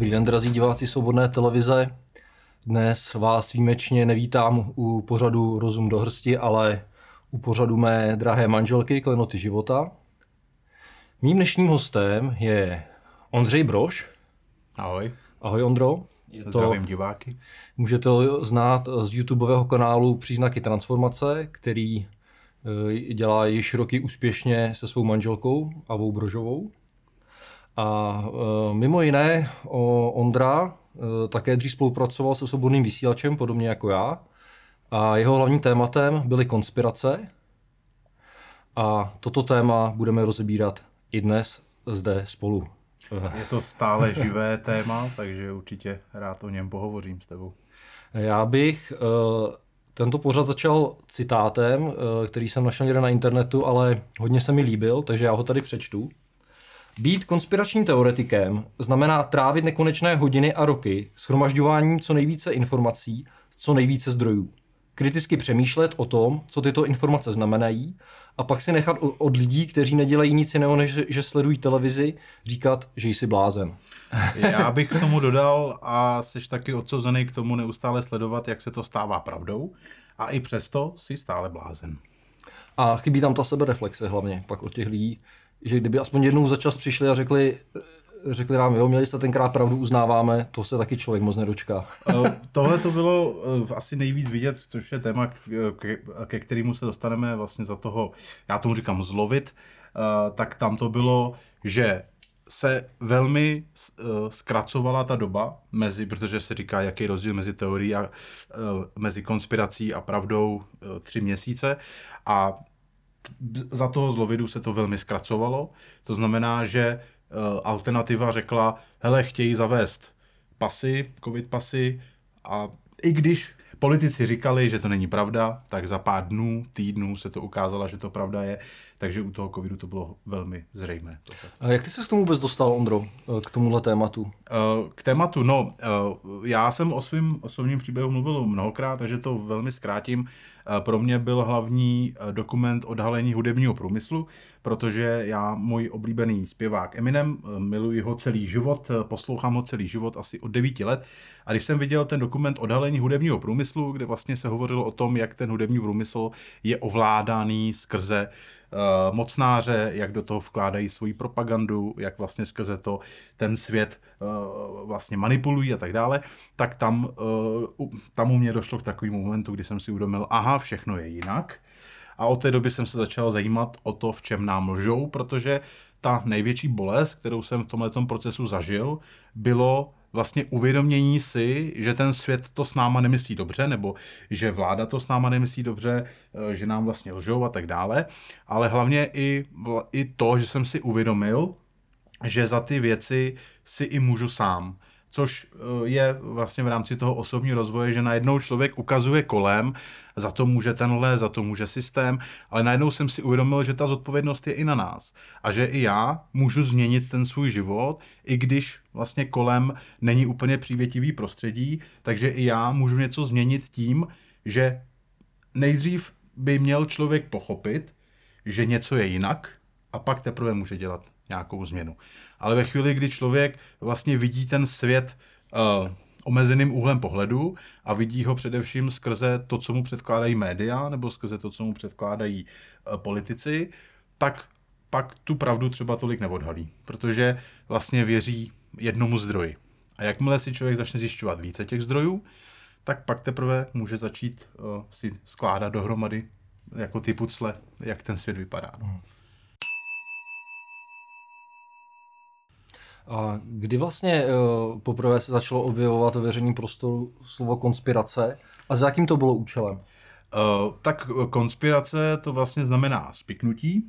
Dobrý den, drazí diváci Svobodné televize. Dnes vás výjimečně nevítám u pořadu Rozum do hrsti, ale u pořadu mé drahé manželky Klenoty života. Mým dnešním hostem je Ondřej Broš. Ahoj. Ahoj Ondro. To, Zdravím diváky. Můžete ho znát z YouTubeového kanálu Příznaky transformace, který eh, dělá již roky úspěšně se svou manželkou Avou Brožovou. A e, mimo jiné Ondra e, také dřív spolupracoval se svobodným vysílačem, podobně jako já. A jeho hlavním tématem byly konspirace. A toto téma budeme rozebírat i dnes zde spolu. Je to stále živé téma, takže určitě rád o něm pohovořím s tebou. Já bych e, tento pořad začal citátem, který jsem našel někde na internetu, ale hodně se mi líbil, takže já ho tady přečtu. Být konspiračním teoretikem znamená trávit nekonečné hodiny a roky schromažďováním co nejvíce informací, co nejvíce zdrojů. Kriticky přemýšlet o tom, co tyto informace znamenají, a pak si nechat od lidí, kteří nedělají nic jiného, než že sledují televizi, říkat, že jsi blázen. Já bych k tomu dodal a jsi taky odsouzený k tomu neustále sledovat, jak se to stává pravdou a i přesto jsi stále blázen. A chybí tam ta sebereflexe hlavně pak od těch lidí, že kdyby aspoň jednou za čas přišli a řekli, řekli nám, jo, měli jste tenkrát pravdu, uznáváme, to se taky člověk moc nedočká. Eh, tohle to bylo eh, asi nejvíc vidět, což je téma, ke, kterému se dostaneme vlastně za toho, já tomu říkám zlovit, eh, tak tam to bylo, že se velmi zkracovala ta doba mezi, protože se říká, jaký je rozdíl mezi teorií a mezi konspirací a pravdou tři měsíce a za toho zlovidu se to velmi zkracovalo. To znamená, že eh, alternativa řekla, hele, chtějí zavést pasy, covid pasy a i když Politici říkali, že to není pravda, tak za pár dnů, týdnů se to ukázalo, že to pravda je, takže u toho covidu to bylo velmi zřejmé. A jak ty se k tomu vůbec dostal, Ondro, k tomuhle tématu? Eh, k tématu, no, eh, já jsem o svém osobním příběhu mluvil mnohokrát, takže to velmi zkrátím. Eh, pro mě byl hlavní dokument odhalení hudebního průmyslu, protože já, můj oblíbený zpěvák Eminem, miluji ho celý život, poslouchám ho celý život asi od 9 let. A když jsem viděl ten dokument odhalení hudebního průmyslu, kde vlastně se hovořilo o tom, jak ten hudební průmysl je ovládaný skrze uh, mocnáře, jak do toho vkládají svoji propagandu, jak vlastně skrze to ten svět uh, vlastně manipulují a tak dále, tak tam, uh, tam u mě došlo k takovému momentu, kdy jsem si uvědomil, aha, všechno je jinak. A od té doby jsem se začal zajímat o to, v čem nám lžou, protože ta největší bolest, kterou jsem v tomto procesu zažil, bylo vlastně uvědomění si, že ten svět to s náma nemyslí dobře, nebo že vláda to s náma nemyslí dobře, eh, že nám vlastně lžou a tak dále, ale hlavně i, i to, že jsem si uvědomil, že za ty věci si i můžu sám což eh, je vlastně v rámci toho osobního rozvoje, že najednou člověk ukazuje kolem, za to může tenhle, za to může systém, ale najednou jsem si uvědomil, že ta zodpovědnost je i na nás. A že i já můžu změnit ten svůj život, i když vlastně kolem není úplně přívětivý prostředí, takže i já můžu něco změnit tím, že nejdřív by měl člověk pochopit, že něco je jinak a pak teprve může dělat nějakou změnu. Ale ve chvíli, kdy člověk vlastně vidí ten svět uh, omezeným úhlem pohledu a vidí ho především skrze to, co mu předkládají média nebo skrze to, co mu předkládají uh, politici, tak pak tu pravdu třeba tolik neodhalí, protože vlastně věří jednomu zdroji. A jakmile si člověk začne zjišťovat více těch zdrojů, tak pak teprve může začít uh, si skládat dohromady jako ty pucle, jak ten svět vypadá. No. A kdy vlastně uh, poprvé se začalo objevovat ve veřejném prostoru slovo konspirace a za jakým to bylo účelem? Uh, tak konspirace to vlastně znamená spiknutí.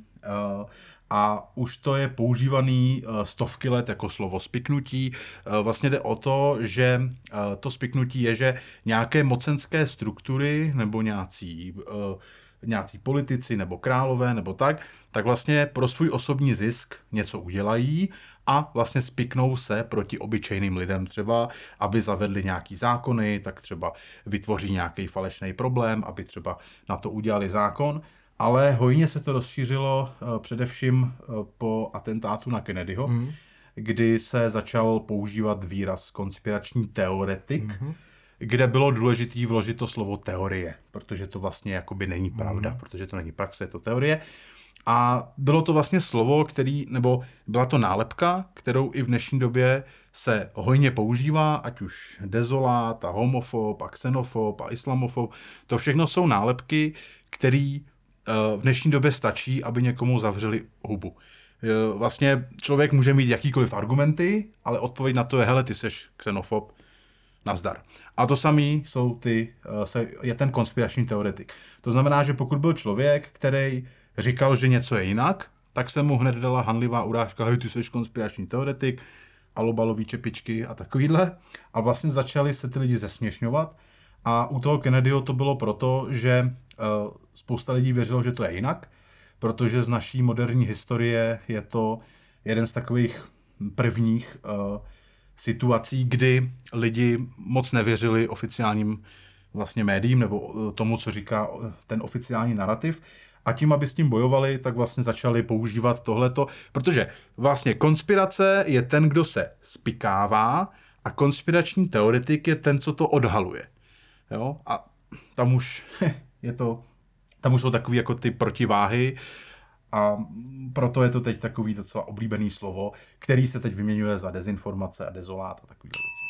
Uh, a už to je používaný stovky let jako slovo spiknutí. Vlastně jde o to, že to spiknutí je, že nějaké mocenské struktury nebo nějací, nějací politici nebo králové nebo tak, tak vlastně pro svůj osobní zisk něco udělají a vlastně spiknou se proti obyčejným lidem třeba, aby zavedli nějaký zákony, tak třeba vytvoří nějaký falešný problém, aby třeba na to udělali zákon. Ale hojně se to rozšířilo uh, především uh, po atentátu na Kennedyho, hmm. kdy se začal používat výraz konspirační teoretik, mm-hmm. Kde bylo důležité vložit to slovo teorie, protože to vlastně jakoby není pravda, mm-hmm. protože to není praxe, je to teorie. A bylo to vlastně slovo, který, nebo byla to nálepka, kterou i v dnešní době se hojně používá, ať už dezolát a homofob a xenofob a islamofob. To všechno jsou nálepky, které eh, v dnešní době stačí, aby někomu zavřeli hubu. Eh, vlastně člověk může mít jakýkoliv argumenty, ale odpověď na to je, hele, ty seš xenofob, nazdar. A to samý jsou ty, eh, je ten konspirační teoretik. To znamená, že pokud byl člověk, který říkal, že něco je jinak, tak se mu hned dala hanlivá urážka, hej, ty jsi konspirační teoretik, alobalový čepičky a takovýhle. A vlastně začali se ty lidi zesměšňovat. A u toho Kennedyho to bylo proto, že uh, spousta lidí věřilo, že to je jinak, protože z naší moderní historie je to jeden z takových prvních uh, situací, kdy lidi moc nevěřili oficiálním vlastně médiím nebo eh, tomu, co říká ten oficiální narrativ a tím, aby s tím bojovali, tak vlastně začali používat tohleto, protože vlastně konspirace je ten, kdo se spikává a konspirační teoretik je ten, co to odhaluje. Jo? A tam už je to, tam už jsou takové jako ty protiváhy a proto je to teď takový docela oblíbený slovo, který se teď vyměňuje za dezinformace a dezolát a takový věci.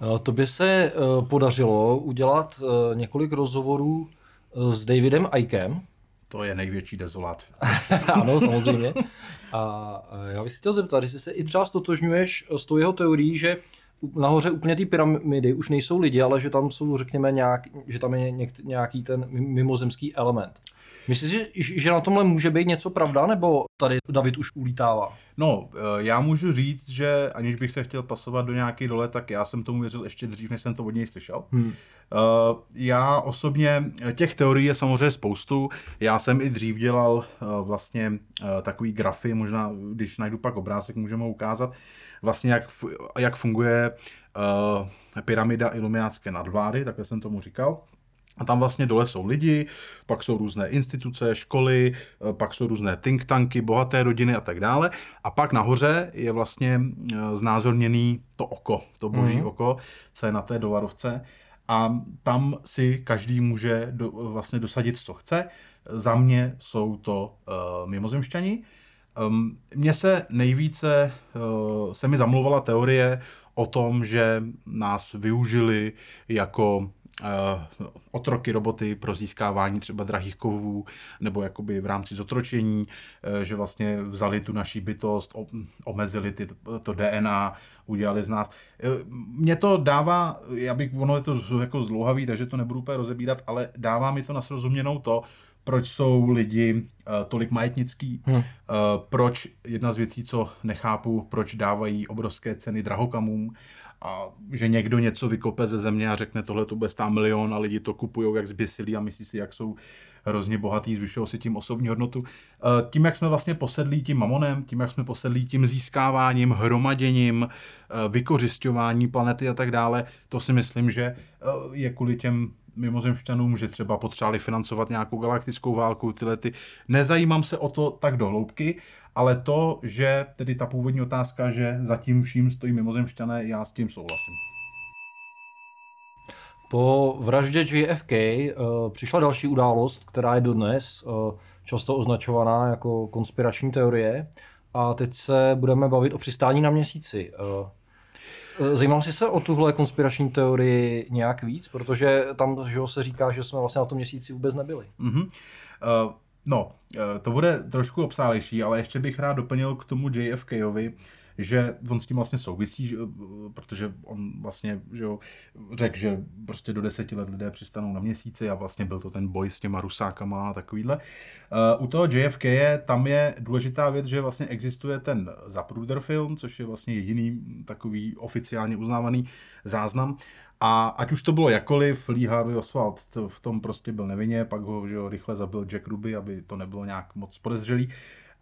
No. To by se eh, podařilo udělat eh, několik rozhovorů s Davidem Ikem. To je největší dezolát. ano, samozřejmě. A já bych si chtěl zeptat, jestli se i třeba stotožňuješ s tou jeho teorií, že nahoře úplně ty pyramidy už nejsou lidi, ale že tam jsou, řekněme, nějak, že tam je nějaký ten mimozemský element. Myslíš, že, že na tomhle může být něco pravda, nebo tady David už ulítává? No, eh, já můžu říct, že aniž bych se chtěl pasovat do nějaké dole, tak já jsem tomu věřil ještě dřív, než jsem to od něj slyšel. Hmm. Eh, já osobně, těch teorií je samozřejmě spoustu. Já jsem i dřív dělal eh, vlastně takový grafy, možná když najdu pak obrázek, můžeme ukázat, vlastně jak, jak funguje pyramida iluminácké nadvlády, takhle jsem tomu říkal. A tam vlastně dole jsou lidi, pak jsou různé instituce, školy, eh, pak jsou různé think tanky, bohaté rodiny a tak dále. A pak nahoře je vlastně eh, znázorněný to oko, to boží mm. oko, co je na té dolarovce. A tam si každý může do, vlastně dosadit, co chce. Za mě jsou to uh, mimozemšťani. Um, mně se nejvíce, uh, se mi zamluvala teorie o tom, že nás využili jako uh, otroky roboty pro získávání třeba drahých kovů nebo jakoby v rámci zotročení, uh, že vlastně vzali tu naší bytost, omezili ty, to DNA, udělali z nás. Uh, Mně to dává, já bych, ono je to jako zlouhavý, takže to nebudu úplně rozebírat, ale dává mi to na srozuměnou to, proč jsou lidi uh, tolik majetnický, hmm. uh, proč jedna z věcí, co nechápu, proč dávají obrovské ceny drahokamům, a že někdo něco vykope ze země a řekne, tohle to bude stát milion a lidi to kupují jak zběsilí a myslí si, jak jsou hrozně bohatý, zvyšují si tím osobní hodnotu. Eh, tím, jak jsme vlastně posedlí tím mamonem, tím, jak jsme posedlí tím získáváním, hromaděním, vykořišťování planety a tak dále, to si myslím, že je kvůli těm mimozemšťanům, že třeba potřebovali financovat nějakou galaktickou válku, tyhle ty. Nezajímám se o to tak do hloubky, ale to, že tedy ta původní otázka, že zatím vším stojí mimozemšťané, já s tím souhlasím. Po vraždě JFK uh, přišla další událost, která je dodnes uh, často označovaná jako konspirační teorie. A teď se budeme bavit o přistání na měsíci. Uh, Zajímal jsi se o tuhle konspirační teorii nějak víc? Protože tam že se říká, že jsme vlastně na tom měsíci vůbec nebyli. Mm-hmm. Uh, no, uh, to bude trošku obsálejší, ale ještě bych rád doplnil k tomu JFKovi, že on s tím vlastně souvisí, že, protože on vlastně že řekl, že prostě do deseti let lidé přistanou na měsíci a vlastně byl to ten boj s těma rusákama a takovýhle. Uh, u toho JFK je, tam je důležitá věc, že vlastně existuje ten Zapruder film, což je vlastně jediný takový oficiálně uznávaný záznam. A ať už to bylo jakoliv, Lee Harvey Oswald v tom prostě byl nevinně, pak ho že ho rychle zabil Jack Ruby, aby to nebylo nějak moc podezřelý.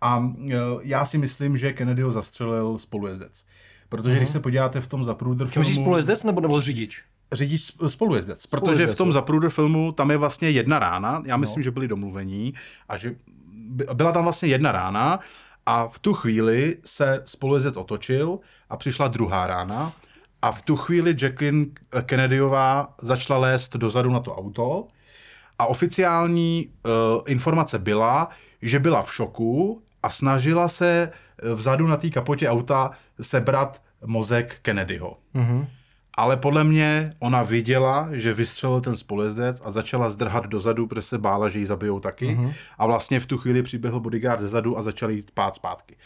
A e, já si myslím, že Kennedy ho zastřelil spolujezdec. Protože uh-huh. když mhm. se podíváte v tom Zapruder filmu... Čím spolujezdec nebo, nebo řidič? Řidič spolujezdec, protože v tom Zapruder filmu tam je vlastně jedna rána, já myslím, no. že byli domluvení a že byla tam vlastně jedna rána A v tu chvíli se spolujezdec otočil a přišla druhá rána a v tu chvíli Jacqueline Kennedyová začala lézt dozadu na to auto a oficiální uh, informace byla, že byla v šoku a snažila se vzadu na té kapotě auta sebrat mozek Kennedyho. Mm-hmm. Ale podle mě ona viděla, že vystřelil ten spolujezdec a začala zdrhat dozadu, protože se bála, že ji zabijou taky. Mm-hmm. A vlastně v tu chvíli přiběhl bodyguard zezadu a začal jít pát zpátky.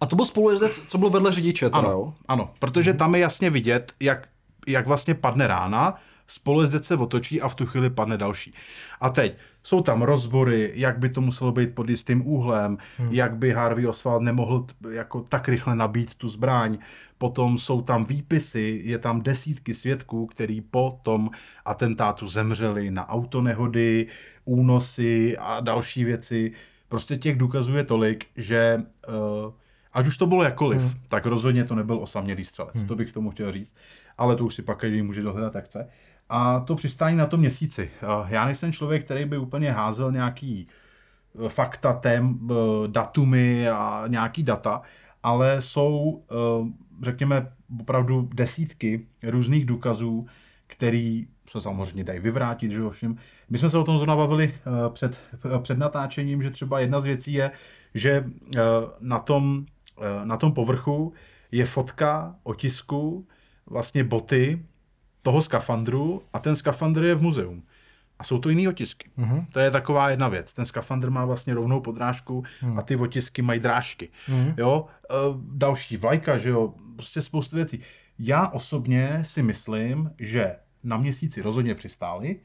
A to byl spolujezdec, co byl vedle řidiče, teda, ano, jo? ano, protože mm-hmm. tam je jasně vidět, jak, jak vlastně padne rána, spolujezdec se otočí a v tu chvíli padne další. A teď jsou tam rozbory, jak by to muselo být pod jistým úhlem, hmm. jak by Harvey Oswald nemohl jako tak rychle nabít tu zbraň. Potom jsou tam výpisy, je tam desítky svědků, který po tom atentátu zemřeli na autonehody, únosy a další věci. Prostě těch důkazů je tolik, že uh, ať už to bylo jakoliv, hmm. tak rozhodně to nebyl osamělý střelec. Hmm. To bych k tomu chtěl říct. Ale to už si pak každý může dohledat, jak chce. A to přistání na tom měsíci. Já nejsem člověk, který by úplně házel nějaký eh, fakta, tém, eh, datumy a nějaký data, ale jsou, eh, řekněme, opravdu desítky různých důkazů, který se samozřejmě dají vyvrátit, že ovšem. My jsme se o tom zrovna bavili před, před natáčením, že třeba jedna z věcí je, že na tom, na tom povrchu je fotka otisku vlastně boty toho skafandru a ten skafandr je v muzeum. A jsou to jiný otisky. Mm-hmm. To je taková jedna věc. Ten skafandr má vlastně rovnou podrážku mm. a ty otisky mají drážky. Mm. Jo, e, další vlajka, že jo, prostě spoustu věcí. Já osobně si myslím, že na měsíci rozhodně přistáli,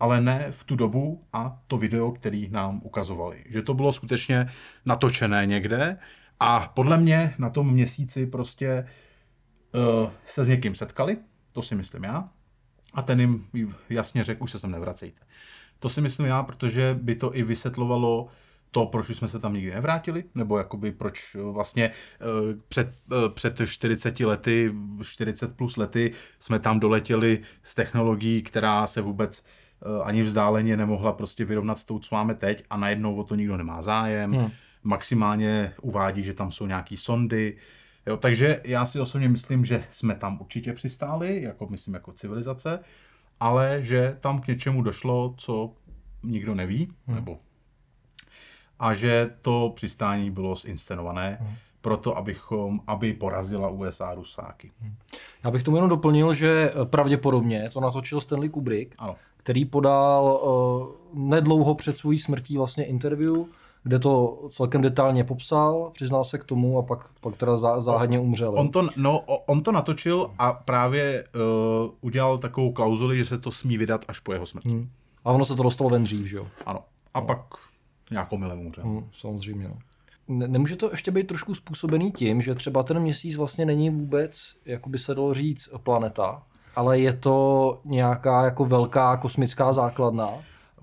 ale ne v tu dobu a to video, který nám ukazovali. Že to bylo skutečně natočené někde a podle mě na tom měsíci prostě uh, se s někým setkali, to si myslím já. A ten jim jasně řekl, už se sem nevracejte. To si myslím já, protože by to i vysvětlovalo to, proč jsme se tam nikdy nevrátili, nebo jakoby proč vlastně eh, před, eh, před 40 lety, 40 plus lety jsme tam doletěli s technologií, která se vůbec eh, ani vzdáleně nemohla prostě vyrovnat s tou, co máme teď a najednou o to nikdo nemá zájem. Hmm. Maximálně uvádí, že tam jsou nějaký sondy, Jo, takže já si osobně myslím, že jsme tam určitě přistáli, jako myslím jako civilizace, ale že tam k něčemu došlo, co nikdo neví, hmm. nebo a že to přistání bylo zinscenované hmm. proto, abychom, aby porazila USA Rusáky. Hmm. Já bych tomu jenom doplnil, že pravděpodobně to natočil Stanley Kubrick, ano. který podal uh, nedlouho před svojí smrtí vlastně interview kde to celkem detailně popsal, přiznal se k tomu a pak, pak teda zá, záhadně umřel. On to, no, on to natočil a právě uh, udělal takovou klauzuli, že se to smí vydat až po jeho smrti. Hmm. A ono se to dostalo ven dřív, že jo? Ano. A no. pak nějakou milem umřel. Hmm, samozřejmě, no. Ne, nemůže to ještě být trošku způsobený tím, že třeba ten měsíc vlastně není vůbec, jako by se dalo říct, planeta, ale je to nějaká jako velká kosmická základna,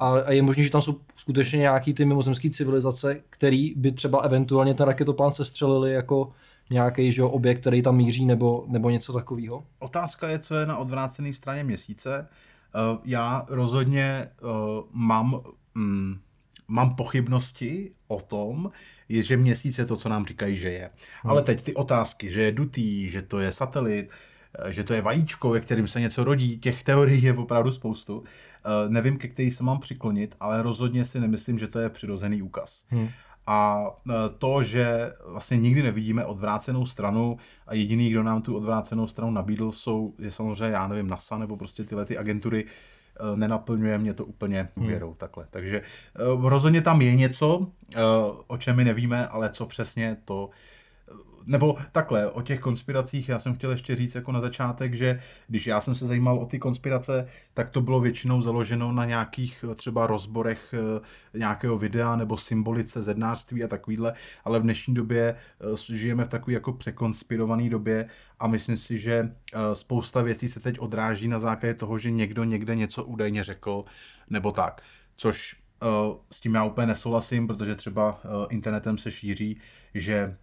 a, a je možné, že tam jsou skutečně nějaký ty mimozemské civilizace, který by třeba eventuálně ten raketoplán sestřelili jako nějaký že, objekt, který tam míří, nebo, nebo něco takového? Otázka je, co je na odvrácené straně měsíce. Uh, já rozhodně uh, mám, mm, mám pochybnosti o tom, je, že měsíc je to, co nám říkají, že je. Hmm. Ale teď ty otázky, že je dutý, že to je satelit, Eh, že to je vajíčko, ve kterým se něco rodí. Těch teorií je opravdu spoustu. Eh, nevím, ke který se mám přiklonit, ale rozhodně si nemyslím, že to je přirozený úkaz. Hmm. A eh, to, že vlastně nikdy nevidíme odvrácenou stranu a jediný, kdo nám tu odvrácenou stranu nabídl, jsou, je samozřejmě, já nevím, NASA nebo prostě tyhle ty agentury, nenaplňuje mě to úplně věrou hmm. takhle. Takže rozhodně tam je něco, o čem my nevíme, ale co přesně to nebo takhle, o těch konspiracích já jsem chtěl ještě říct jako na začátek, že když já jsem se zajímal o ty konspirace, tak to bylo většinou založeno na nějakých eh, třeba rozborech eh, nějakého videa nebo symbolice zednářství a takovýhle, ale v dnešní době eh, žijeme v takové jako překonspirované době a myslím si, že spousta věcí se teď odráží na základě toho, že někdo někde něco údajně řekl nebo tak, což s tím já úplně nesouhlasím, protože třeba internetem se šíří, že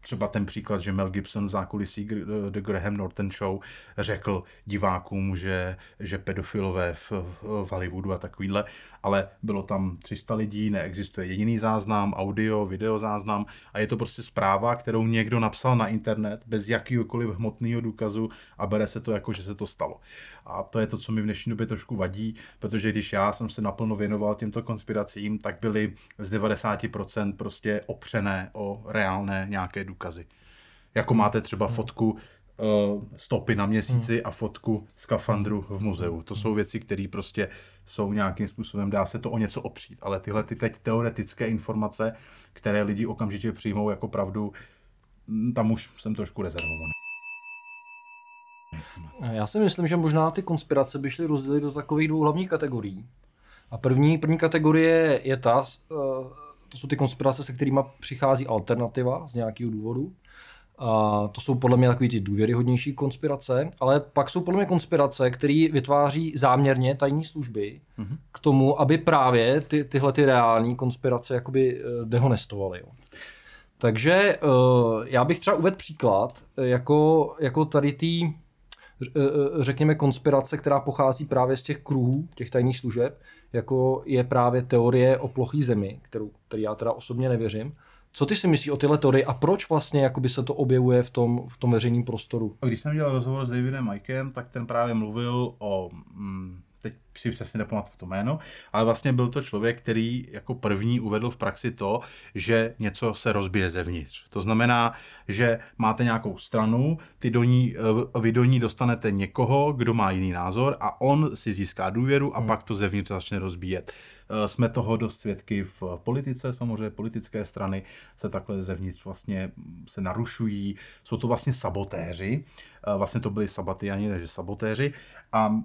třeba ten příklad, že Mel Gibson v zákulisí The Graham Norton Show řekl divákům, že, že pedofilové v, v Hollywoodu a takovýhle, ale bylo tam 300 lidí, neexistuje jediný záznam, audio, video záznam a je to prostě zpráva, kterou někdo napsal na internet bez jakýkoliv hmotného důkazu a bere se to jako, že se to stalo. A to je to, co mi v dnešní době trošku vadí, protože když já jsem se naplno věnoval těmto konspiracím, tak byly z 90% prostě opřené o reálné nějaké důkazy. Jako máte třeba hmm. fotku uh, stopy na měsíci hmm. a fotku skafandru v muzeu. To jsou věci, které prostě jsou nějakým způsobem, dá se to o něco opřít. Ale tyhle ty teď teoretické informace, které lidi okamžitě přijmou jako pravdu, hm, tam už jsem trošku rezervovaný. Já si myslím, že možná ty konspirace by šly rozdělit do takových dvou hlavních kategorií. A první, první kategorie je ta, uh, to jsou ty konspirace, se kterými přichází alternativa z nějakého důvodu. A to jsou podle mě takové ty důvěryhodnější konspirace, ale pak jsou podle mě konspirace, které vytváří záměrně tajní služby mm-hmm. k tomu, aby právě ty, tyhle ty reální konspirace jakoby eh, dehonestovaly. Takže uh, já bych třeba uvedl příklad, eh, jako, jako tady ty, řekněme, konspirace, která pochází právě z těch kruhů, těch tajných služeb, jako je právě teorie o plochý zemi, kterou, který já teda osobně nevěřím. Co ty si myslíš o tyhle teorie a proč vlastně jakoby se to objevuje v tom, v tom veřejném prostoru? Když jsem dělal rozhovor s Davidem Mikem, tak ten právě mluvil o mm, teď si přesně nepamatuju to jméno, ale vlastně byl to člověk, který jako první uvedl v praxi to, že něco se rozbije zevnitř. To znamená, že máte nějakou stranu, ty do ní, eh, vy do ní dostanete někoho, kdo má jiný názor a on si získá důvěru a hmm. pak to zevnitř začne rozbíjet. Eh, jsme toho dost svědky v politice, samozřejmě politické strany se takhle zevnitř vlastně se narušují, jsou to vlastně sabotéři, eh, vlastně to byli sabatiani, takže sabotéři a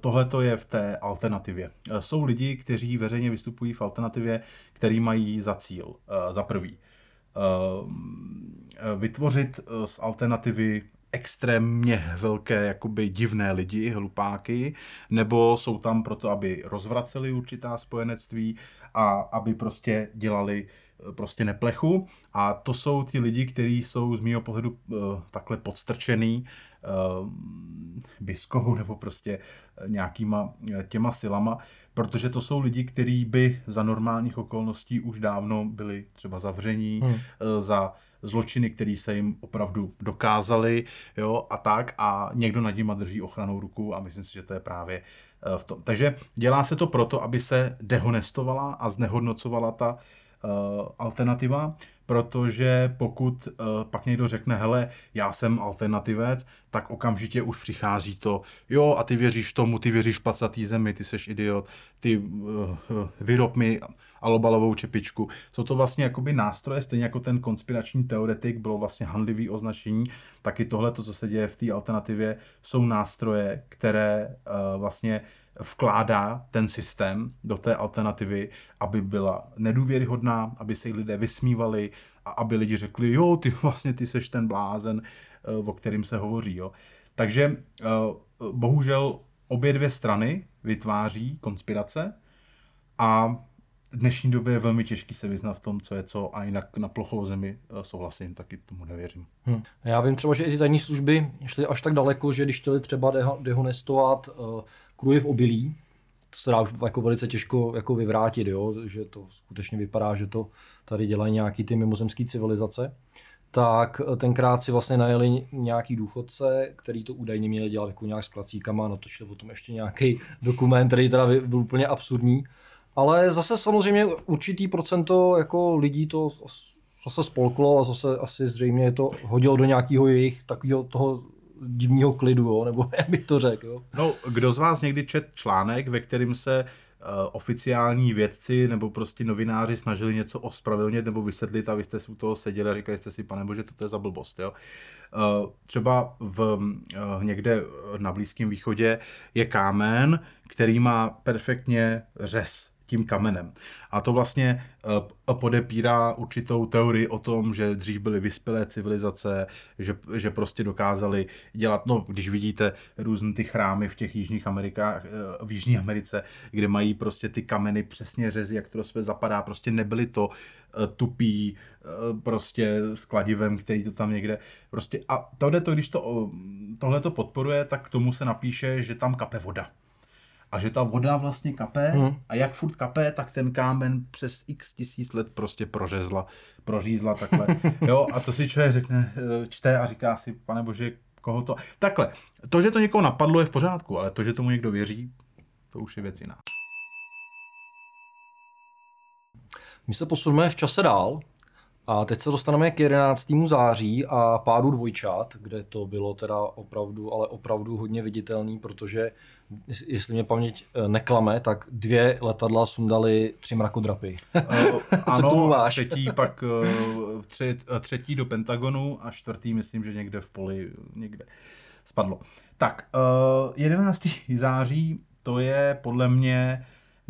tohle to je v té alternativě. Eh, jsou lidi, kteří veřejně vystupují v alternativě, který mají za cíl, eh, za prvý, eh, vytvořit z alternativy extrémně velké, jakoby divné lidi, hlupáky, nebo jsou tam proto, aby rozvraceli určitá spojenectví a aby prostě dělali prostě neplechu. A to jsou ti lidi, kteří jsou z mého pohledu takhle podstrčený biskou nebo prostě nějakýma těma silama, protože to jsou lidi, kteří by za normálních okolností už dávno byli třeba zavření hmm. uh, za zločiny, které se jim opravdu dokázali, jo, a tak, a někdo nad nima drží ochranou ruku a myslím si, že to je právě v tom. Takže dělá se to proto, aby se dehonestovala a znehodnocovala ta uh, alternativa, protože pokud uh, pak někdo řekne, hele, já jsem alternativec, tak okamžitě už přichází to, jo, a ty věříš tomu, ty věříš placatý zemi, ty seš idiot, ty uh, vyrob mi alobalovou čepičku. Jsou to vlastně jakoby nástroje, stejně jako ten konspirační teoretik bylo vlastně handlivý označení, taky tohle, to, co se děje v té alternativě, jsou nástroje, které uh, vlastně vkládá ten systém do té alternativy, aby byla nedůvěryhodná, aby se jí lidé vysmívali a aby lidi řekli, jo, ty vlastně ty seš ten blázen, eh, o kterým se hovoří. Jo. Takže eh, bohužel obě dvě strany vytváří konspirace a v dnešní době je velmi těžký se vyznat v tom, co je co a jinak na plochou zemi eh, souhlasím, taky tomu nevěřím. Hmm. Já vím třeba, že i ty tajní služby šly až tak daleko, že když chtěli třeba dehonestovat uh, kruhy v obilí, to se dá už jako velice těžko jako vyvrátit, jo? že to skutečně vypadá, že to tady dělají nějaký ty mimozemské civilizace, tak tenkrát si vlastně najeli nějaký důchodce, který to údajně měli dělat jako nějak s klacíkama, natočili o tom ještě nějaký dokument, který teda byl úplně absurdní. Ale zase samozřejmě určitý procento jako lidí to zase spolklo a zase asi zřejmě to hodilo do nějakého jejich takového toho divního klidu, jo? nebo jak bych to řekl. Jo? No, kdo z vás někdy čet článek, ve kterým se uh, oficiální vědci nebo prostě novináři snažili něco ospravedlnit nebo vysvětlit a vy jste si u toho seděli a říkali jste si, pane bože, to je za blbost. Jo? Uh, třeba v, uh, někde na Blízkém východě je kámen, který má perfektně řez tím kamenem. A to vlastně uh, podepírá určitou teorii o tom, že dřív byly vyspělé civilizace, že, že prostě dokázali dělat, no když vidíte různé ty chrámy v těch jižních Amerikách, uh, v Jižní Americe, kde mají prostě ty kameny přesně řezy, jak to zapadá, prostě nebyly to tupý uh, prostě s kladivem, který to tam někde prostě a tohle to, když to, tohle to podporuje, tak k tomu se napíše, že tam kape voda a že ta voda vlastně kape hmm. a jak furt kape, tak ten kámen přes x tisíc let prostě prořezla, prořízla takhle. jo, a to si člověk řekne, eh, čte a říká si, pane bože, koho to... Takhle, to, že to někoho napadlo, je v pořádku, ale to, že tomu někdo věří, to už je věc jiná. My se posuneme v čase dál a teď se dostaneme k 11. září a pádu dvojčat, kde to bylo teda opravdu, ale opravdu hodně viditelný, protože jestli mě paměť eh, neklame, tak dvě letadla sundali tři mrakodrapy. Uh, ano, a třetí pak uh, tři, třetí do Pentagonu a čtvrtý myslím, že někde v poli někde spadlo. Tak, uh, 11. září to je podle mě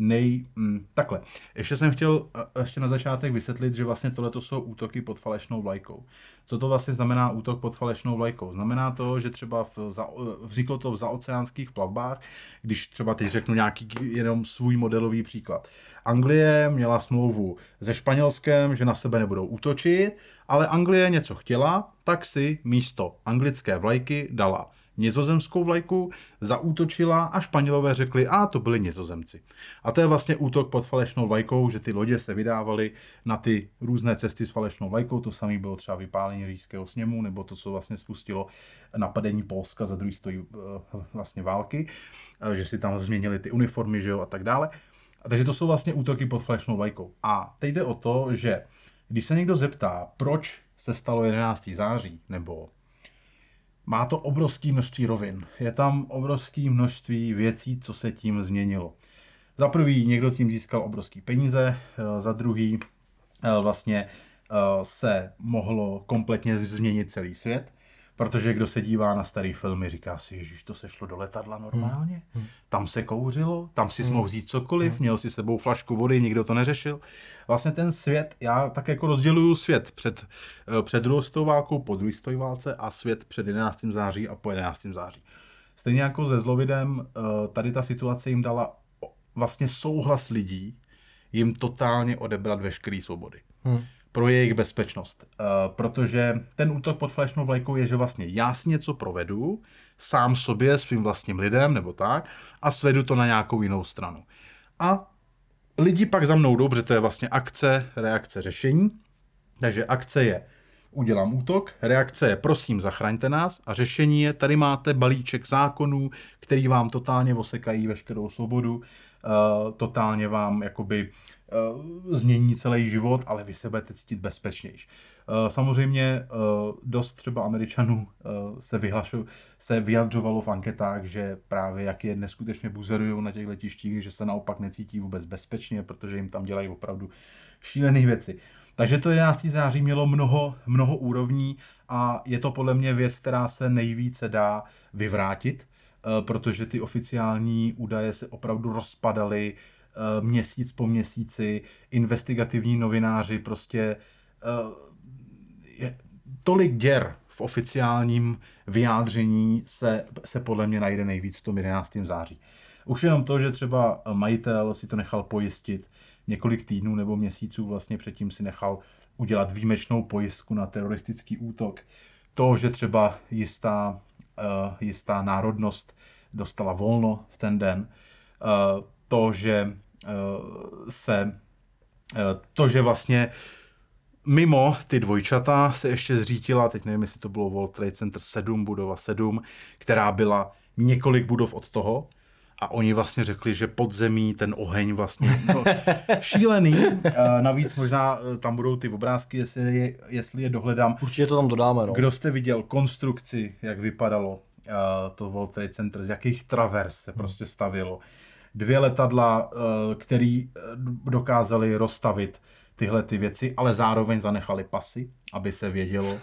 nej... Mm, takhle, ještě jsem chtěl ještě na začátek vysvětlit, že vlastně tohle jsou útoky pod falešnou vlajkou. Co to vlastně znamená útok pod falešnou vlajkou? Znamená to, že třeba v, za, vzniklo to v zaoceánských plavbách, když třeba teď řeknu nějaký jenom svůj modelový příklad. Anglie měla smlouvu se Španělskem, že na sebe nebudou útočit, ale Anglie něco chtěla, tak si místo anglické vlajky dala nizozemskou vlajku, zaútočila a Španělové řekli, a to byli nizozemci. A to je vlastně útok pod falešnou vlajkou, že ty lodě se vydávaly na ty různé cesty s falešnou vlajkou, to samé bylo třeba vypálení říjského sněmu, nebo to, co vlastně spustilo napadení Polska za druhý stojí eh, vlastně války, eh, že si tam změnili ty uniformy, že jo, a tak dále. A takže to jsou vlastně útoky pod falešnou vlajkou. A teď jde o to, že když se někdo zeptá, proč se stalo 11. září, nebo má to obrovské množství rovin. Je tam obrovské množství věcí, co se tím změnilo. Za prvý někdo tím získal obrovské peníze, eh, za druhý eh, vlastně eh, se mohlo kompletně změnit celý svět. Protože kdo se dívá na starý filmy, říká si, Ježíš, to se šlo do letadla normálně, hmm. hmm. tam se kouřilo, tam si hmm. mohl vzít cokoliv, hmm. měl si sebou flašku vody, nikdo to neřešil. Vlastně ten svět, já tak jako rozděluju svět před, eh, před druhou válkou, po druhé válce a svět před 11. září a po 11. září. Stejně jako se zlovidem, eh, tady ta situace jim dala vlastně souhlas lidí, jim totálně odebrat veškeré svobody. Hmm pro jejich bezpečnost. Uh, protože ten útok pod falešnou vlajkou je, že vlastně já si něco provedu, sám sobě, svým vlastním lidem nebo tak, a svedu to na nějakou jinou stranu. A lidi pak za mnou jdou, protože to je vlastně akce, reakce, řešení. Takže akce je udělám útok, reakce je prosím zachraňte nás a řešení je tady máte balíček zákonů, který vám totálně osekají veškerou svobodu, uh, totálně vám jakoby změní celý život, ale vy se budete cítit bezpečnější. Uh, samozřejmě uh, dost třeba Američanů se, vyhlašu, se vyjadřovalo v anketách, že právě jak je neskutečně buzerují na těch letištích, že se naopak necítí vůbec bezpečně, protože jim tam dělají opravdu šílené věci. Takže to 11. září mělo mnoho, mnoho úrovní a je to podle mě věc, která se nejvíce dá vyvrátit, protože ty oficiální údaje se opravdu rozpadaly Eh, měsíc po měsíci, investigativní novináři, prostě eh, je tolik děr v oficiálním vyjádření se, se podle mě najde nejvíc v tom 11. září. Už jenom to, že třeba majitel si to nechal pojistit několik týdnů nebo měsíců vlastně předtím si nechal udělat výjimečnou pojistku na teroristický útok. To, že třeba jistá, uh, jistá národnost dostala volno v ten den, to, že eh, se eh, to, že vlastně mimo ty dvojčata se ještě zřítila, teď nevím, jestli to bylo World Trade Center 7, budova 7, která byla několik budov od toho, a oni vlastně řekli, že pod zemí ten oheň vlastně no, šílený. Navíc možná eh, tam budou ty obrázky, jestli je, jestli je dohledám. Určitě to tam dodáme. No. Kdo jste viděl konstrukci, jak vypadalo to World Trade Center, z jakých travers se prostě stavilo dvě letadla, eh, který eh, dokázali rozstavit tyhle ty věci, ale zároveň zanechali pasy, aby se vědělo,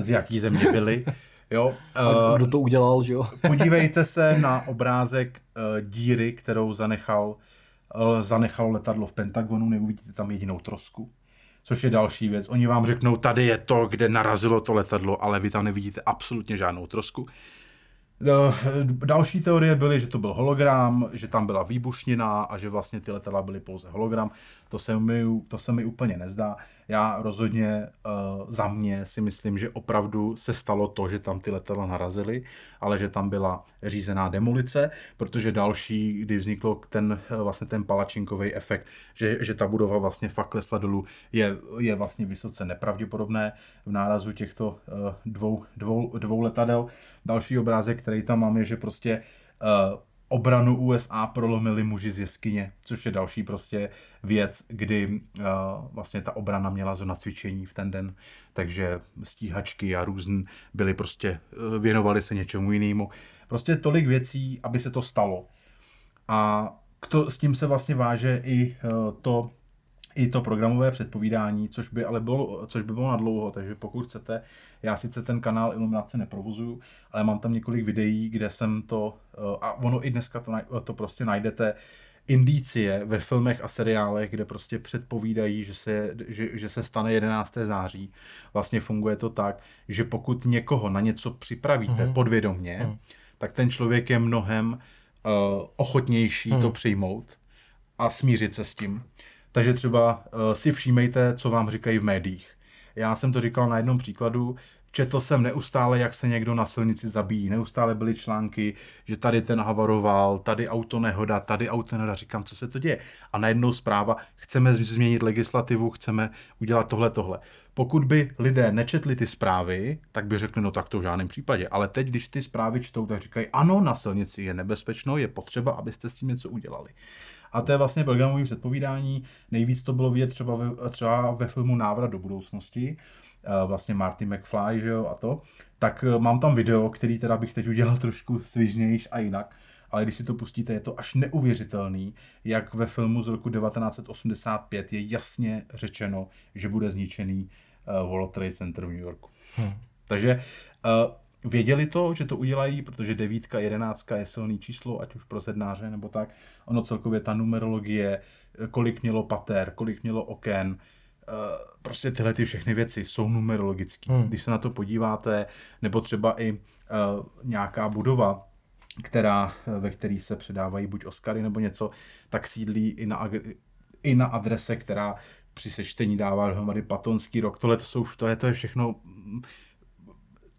z jaký země byli. Jo, kdo to udělal, že jo? podívejte se na obrázek díry, kterou zanechal zanechalo letadlo v Pentagonu, neuvidíte tam jedinou trosku. Což je další věc. Oni vám řeknou, tady je to, kde narazilo to letadlo, ale vy tam nevidíte absolutně žádnou trosku. No, další teorie byly, že to byl hologram, že tam byla výbušnina a že vlastně ty letadla byly pouze hologram. To se mi, to se mi úplně nezdá. Já rozhodně uh, za mě si myslím, že opravdu se stalo to, že tam ty letadla narazily, ale že tam byla řízená demolice, protože další, kdy vznikl ten, uh, vlastně ten palačinkový efekt, že, že ta budova vlastně fakt klesla dolů, je, je vlastně vysoce nepravděpodobné v nárazu těchto uh, dvou, dvou, dvou letadel. Další obrázek, který tam mám, je, že prostě uh, obranu USA prolomili muži z jeskyně, což je další prostě věc, kdy uh, vlastně ta obrana měla zóna cvičení v ten den, takže stíhačky a různ byly prostě, uh, věnovali se něčemu jinému. Prostě tolik věcí, aby se to stalo. A to, s tím se vlastně váže i uh, to, i to programové předpovídání, což by ale bylo, což by bylo na dlouho, takže pokud chcete, já sice ten kanál Iluminace neprovozuju, ale mám tam několik videí, kde jsem to, eh, a ono i dneska to, to prostě najdete, indicie ve filmech a seriálech, kde prostě předpovídají, že se, že, že se stane 11. září. Vlastně funguje to tak, že pokud někoho na něco připravíte mm-hmm. podvědomně, mm. tak ten člověk je mnohem uh, ochotnější mm. to přijmout a smířit se s tím. Takže třeba uh, si všímejte, co vám říkají v médiích. Já jsem to říkal na jednom příkladu, četl jsem neustále, jak se někdo na silnici zabíjí. Neustále byly články, že tady ten havaroval, tady auto nehoda, tady auto nehoda. Říkám, co se to děje. A najednou zpráva, chceme změnit legislativu, chceme udělat tohle, tohle. Pokud by lidé nečetli ty zprávy, tak by řekli, no tak to v žádném případě. Ale teď, když ty zprávy čtou, tak říkají, ano, na silnici je nebezpečno, je potřeba, abyste s tím něco udělali. A to je vlastně programové předpovídání. Nejvíc to bylo vidět třeba ve, třeba ve filmu Návrat do budoucnosti, eh, vlastně Marty McFly, že jo, a to. Tak eh, mám tam video, který teda bych teď udělal trošku svižnější a jinak, ale když si to pustíte, je to až neuvěřitelný, jak ve filmu z roku 1985 je jasně řečeno, že bude zničený uh, World Trade Center v New Yorku. Hmm. Takže uh, Věděli to, že to udělají, protože devítka, jedenáctka je silný číslo, ať už pro sednáře nebo tak. Ono celkově ta numerologie, kolik mělo pater, kolik mělo oken, eh, prostě tyhle ty všechny věci jsou numerologické. Hmm. Když se na to podíváte, nebo třeba i uh, nějaká budova, která, ve které se předávají buď Oscary nebo něco, tak sídlí i na, i na adrese, která při sečtení dává dohromady patonský rok. Tohle to jsou, tohle to je všechno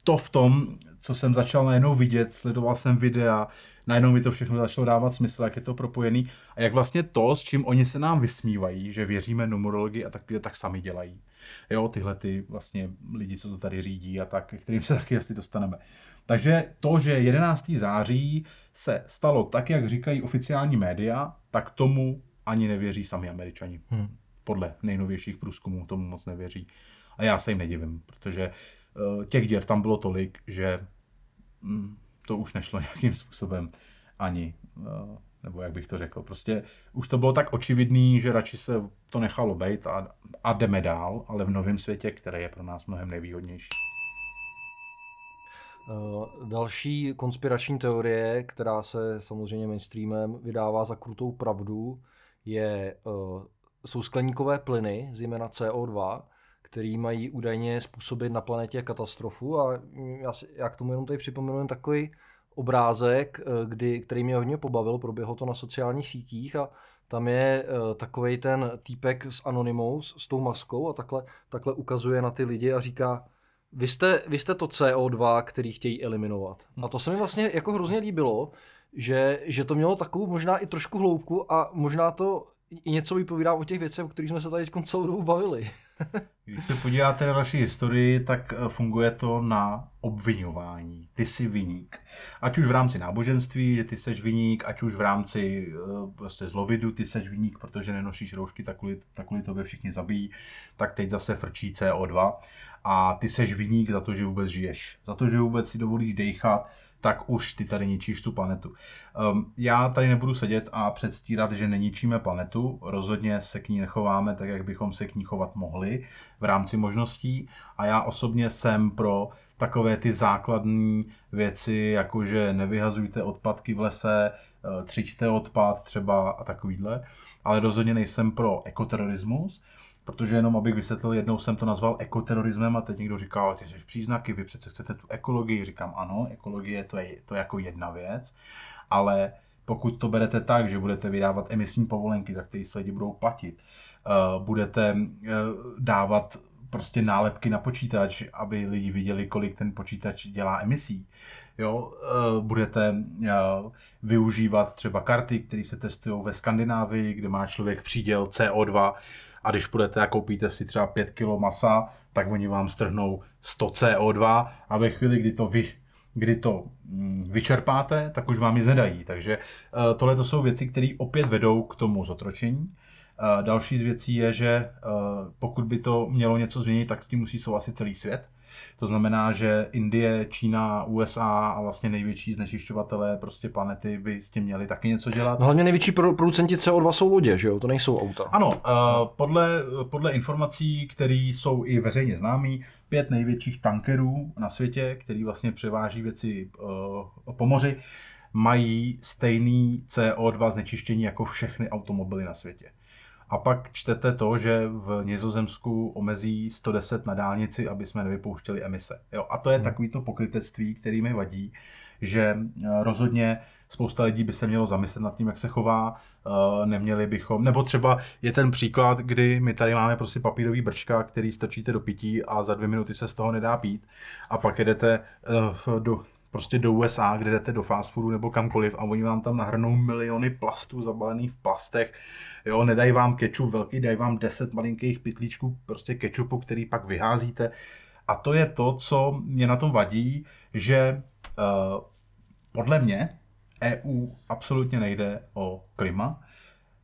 to v tom, co jsem začal najednou vidět, sledoval jsem videa, najednou mi to všechno začalo dávat smysl, jak je to propojený a jak vlastně to, s čím oni se nám vysmívají, že věříme numerologii a tak, tak sami dělají. Jo, tyhle ty vlastně lidi, co to tady řídí a tak, kterým se taky asi dostaneme. Takže to, že 11. září se stalo tak, jak říkají oficiální média, tak tomu ani nevěří sami američani. Hmm. Podle nejnovějších průzkumů tomu moc nevěří. A já se jim nedivím, protože uh, těch děr tam bylo tolik, že mm, to už nešlo nějakým způsobem ani, eh, nebo jak bych to řekl, prostě už to bylo tak očividný, že radši se to nechalo být a, a jdeme dál, ale v novém světě, který je pro nás mnohem nevýhodnější. Uh, další konspirační teorie, která se samozřejmě mainstreamem vydává za krutou pravdu, je, jsou skleníkové plyny, zejména CO2, který mají údajně způsobit na planetě katastrofu a já, si, já k tomu jenom tady připomenu jen takový obrázek, eh, kdy, který mě hodně pobavil, proběhlo to na sociálních sítích a tam je uh, eh, takový ten týpek s Anonymous, s tou maskou a takhle, takhle ukazuje na ty lidi a říká, vy jste, vy jste to CO2, který chtějí eliminovat. A to se mi vlastně jako hrozně líbilo, že, že to mělo takovou možná i trošku hloubku a možná to i něco vypovídá o těch věcech, o kterých jsme se tady celou dobu bavili. Když se podíváte na naši historii, tak eh, funguje to na obvinování. Ty jsi viník. Ať už v rámci náboženství, že ty seš viník, ať už v rámci uh, prostě zlovidu, ty seš viník, protože nenošíš roušky, tak kvůli, tak kvůli tobě všichni zabijí. Tak teď zase frčí CO2 a ty seš viník za to, že vůbec žiješ. Za to, že vůbec si dovolíš dechat, tak už ty tady ničíš tu planetu. Um, já tady nebudu sedět a předstírat, že neničíme planetu, rozhodně se k ní nechováme tak, jak bychom se k ní chovat mohli v rámci možností. A já osobně jsem pro takové ty základní věci, jako že nevyhazujte odpadky v lese, eh, třičte odpad třeba a takovýhle, ale rozhodně nejsem pro ekoterorismus, Protože jenom abych vysvětlil, jednou jsem to nazval ekoterorismem a teď někdo říká, ale ty jsi příznaky, vy přece chcete tu ekologii. Říkám, ano, ekologie to je, to je jako jedna věc, ale pokud to berete tak, že budete vydávat emisní povolenky, za které se lidi budou platit, uh, budete uh, dávat prostě nálepky na počítač, aby lidi viděli, kolik ten počítač dělá emisí. Jo, uh, budete využívat třeba karty, které se testují ve Skandinávii, kde má člověk příděl CO2, a když půjdete a koupíte si třeba 5 kg masa, tak oni vám strhnou 100 CO2 a ve chvíli, kdy to vy, kdy to mm, vyčerpáte, tak už vám ji zedají. Takže uh, tohle to jsou věci, které opět vedou k tomu zotročení. Uh, další z věcí je, že uh, pokud by to mělo něco změnit, tak s tím musí souhlasit celý svět. To znamená, že Indie, Čína, USA a vlastně největší znečišťovatelé prostě planety by s tím měli taky něco dělat. No hlavně největší producenti CO2 jsou lodě, že jo? To nejsou auta. Ano, uh, podle, podle informací, které jsou i veřejně známé, pět největších tankerů na světě, který vlastně převáží věci uh, po moři, mají stejný CO2 znečištění jako všechny automobily na světě. A pak čtete to, že v Nizozemsku omezí 110 na dálnici, aby jsme nevypouštěli emise. Jo, a to je hmm. takový to pokrytectví, který mi vadí, že eh, rozhodně spousta lidí by se mělo zamyslet nad tím, jak se chová, eh, neměli bychom, nebo třeba je ten příklad, kdy my tady máme prostě papírový brčka, který strčíte do pití a za dvě minuty se z toho nedá pít a pak jedete eh, do, prostě do USA, kde jdete do fast foodu nebo kamkoliv a oni vám tam nahrnou miliony plastů zabalených v plastech. Jo, nedají vám kečup velký, dají vám 10 malinkých pytlíčků prostě kečupu, který pak vyházíte. A to je to, co mě na tom vadí, že uh, podle mě EU absolutně nejde o klima.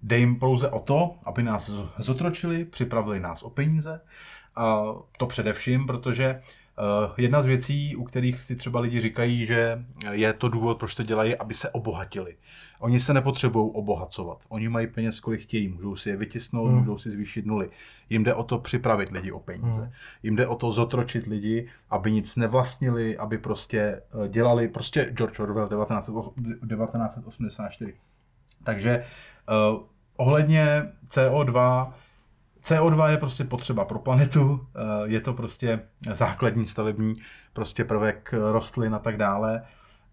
Jde jim pouze o to, aby nás zotročili, připravili nás o peníze. A to především, protože Eh, jedna z věcí, u kterých si třeba lidi říkají, že je to důvod, proč to dělají, aby se obohatili. Oni se nepotřebují obohacovat. Oni mají peněz, kolik chtějí. Můžou si je vytisnout, hmm. můžou si zvýšit nuly. Jim jde o to připravit lidi o peníze. Hmm. Jim jde o to zotročit lidi, aby nic nevlastnili, aby prostě eh, dělali, prostě George Orwell 1984. Takže uh, ohledně CO2 CO2 je prostě potřeba pro planetu, eh, je to prostě základní stavební prostě prvek rostlin a tak dále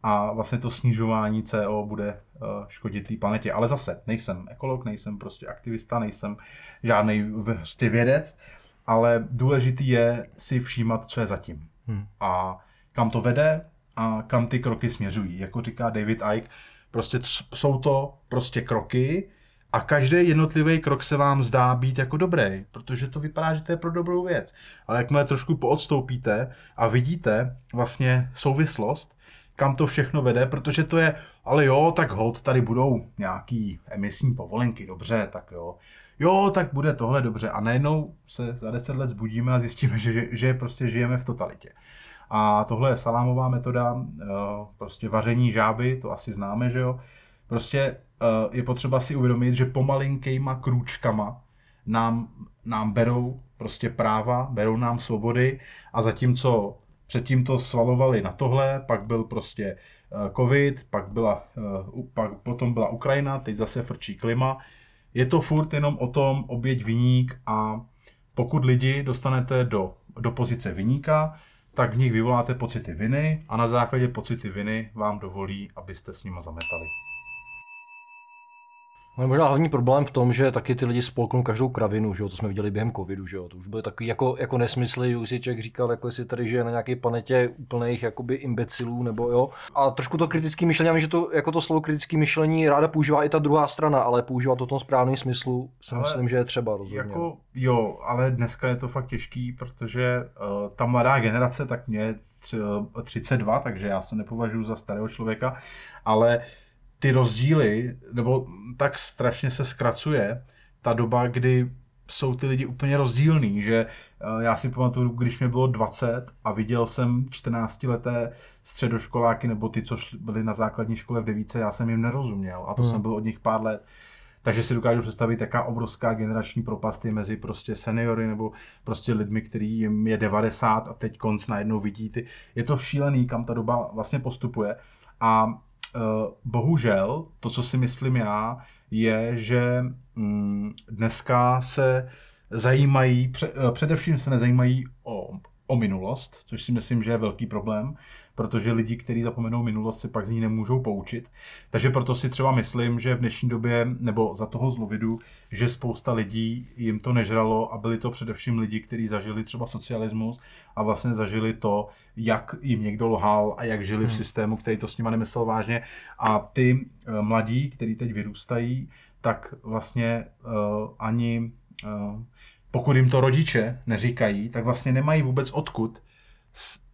a vlastně to snižování CO bude eh, škodit té planetě. Ale zase, nejsem ekolog, nejsem prostě aktivista, nejsem žádný prostě vědec, ale důležitý je si všímat, co je zatím. Hmm. A kam to vede a kam ty kroky směřují. Jako říká David Icke, prostě jsou to prostě kroky, a každý jednotlivý krok se vám zdá být jako dobrý, protože to vypadá, že to je pro dobrou věc. Ale jakmile trošku poodstoupíte a vidíte vlastně souvislost, kam to všechno vede, protože to je, ale jo, tak hold, tady budou nějaký emisní povolenky, dobře, tak jo. Jo, tak bude tohle dobře. A najednou se za deset let zbudíme a zjistíme, že, že, prostě žijeme v totalitě. A tohle je salámová metoda, eh, prostě vaření žáby, to asi známe, že jo. Prostě je potřeba si uvědomit, že pomalinkýma krůčkama nám, nám berou prostě práva, berou nám svobody a zatímco předtím to svalovali na tohle, pak byl prostě uh, covid, pak byla, uh, pak, potom byla Ukrajina, teď zase frčí klima. Je to furt jenom o tom oběť vyník a pokud lidi dostanete do, do pozice vyníka, tak v nich vyvoláte pocity viny a na základě pocity viny vám dovolí, abyste s nima zametali. No možná hlavní problém v tom, že taky ty lidi spolknou každou kravinu, že jo, to jsme viděli během covidu, že jo, to už byly takový jako, jako nesmysly, už si člověk říkal, jako jestli tady žije na nějaké planetě úplných jakoby imbecilů, nebo jo. A trošku to kritické myšlení, já že to, jako to slovo kritické myšlení ráda používá i ta druhá strana, ale používá to v tom správném smyslu, si ale myslím, že je třeba rozhodně. Jako, jo, ale dneska je to fakt těžký, protože uh, ta mladá generace, tak mě 32, takže já to nepovažuji za starého člověka, ale uh, ty rozdíly, nebo tak strašně se zkracuje ta doba, kdy jsou ty lidi úplně rozdílný, že eh, já si pamatuju, když mi bylo 20 a viděl jsem 14 leté středoškoláky nebo ty, co byli na základní škole v devíce, já jsem jim nerozuměl a to hmm. jsem byl od nich pár let. Takže si dokážu představit, jaká obrovská generační propast je mezi prostě seniory nebo prostě lidmi, který jim je 90 a teď konc najednou vidí ty. Je to šílený, kam ta doba vlastně postupuje. A bohužel, to, co si myslím já, je, že um, dneska se zajímají, uh, především se nezajímají o, o minulost, což si myslím, že je velký problém protože lidi, kteří zapomenou minulost, si pak z ní nemůžou poučit. Takže proto si třeba myslím, že v dnešní době, nebo za toho zlovidu, že spousta lidí jim to nežralo a byli to především lidi, kteří zažili třeba socialismus a vlastně zažili to, jak jim někdo lhal a jak žili v hmm. systému, který to s nima nemyslel vážně. A ty uh, mladí, kteří teď vyrůstají, tak vlastně uh, ani uh, pokud jim to rodiče neříkají, tak vlastně nemají vůbec odkud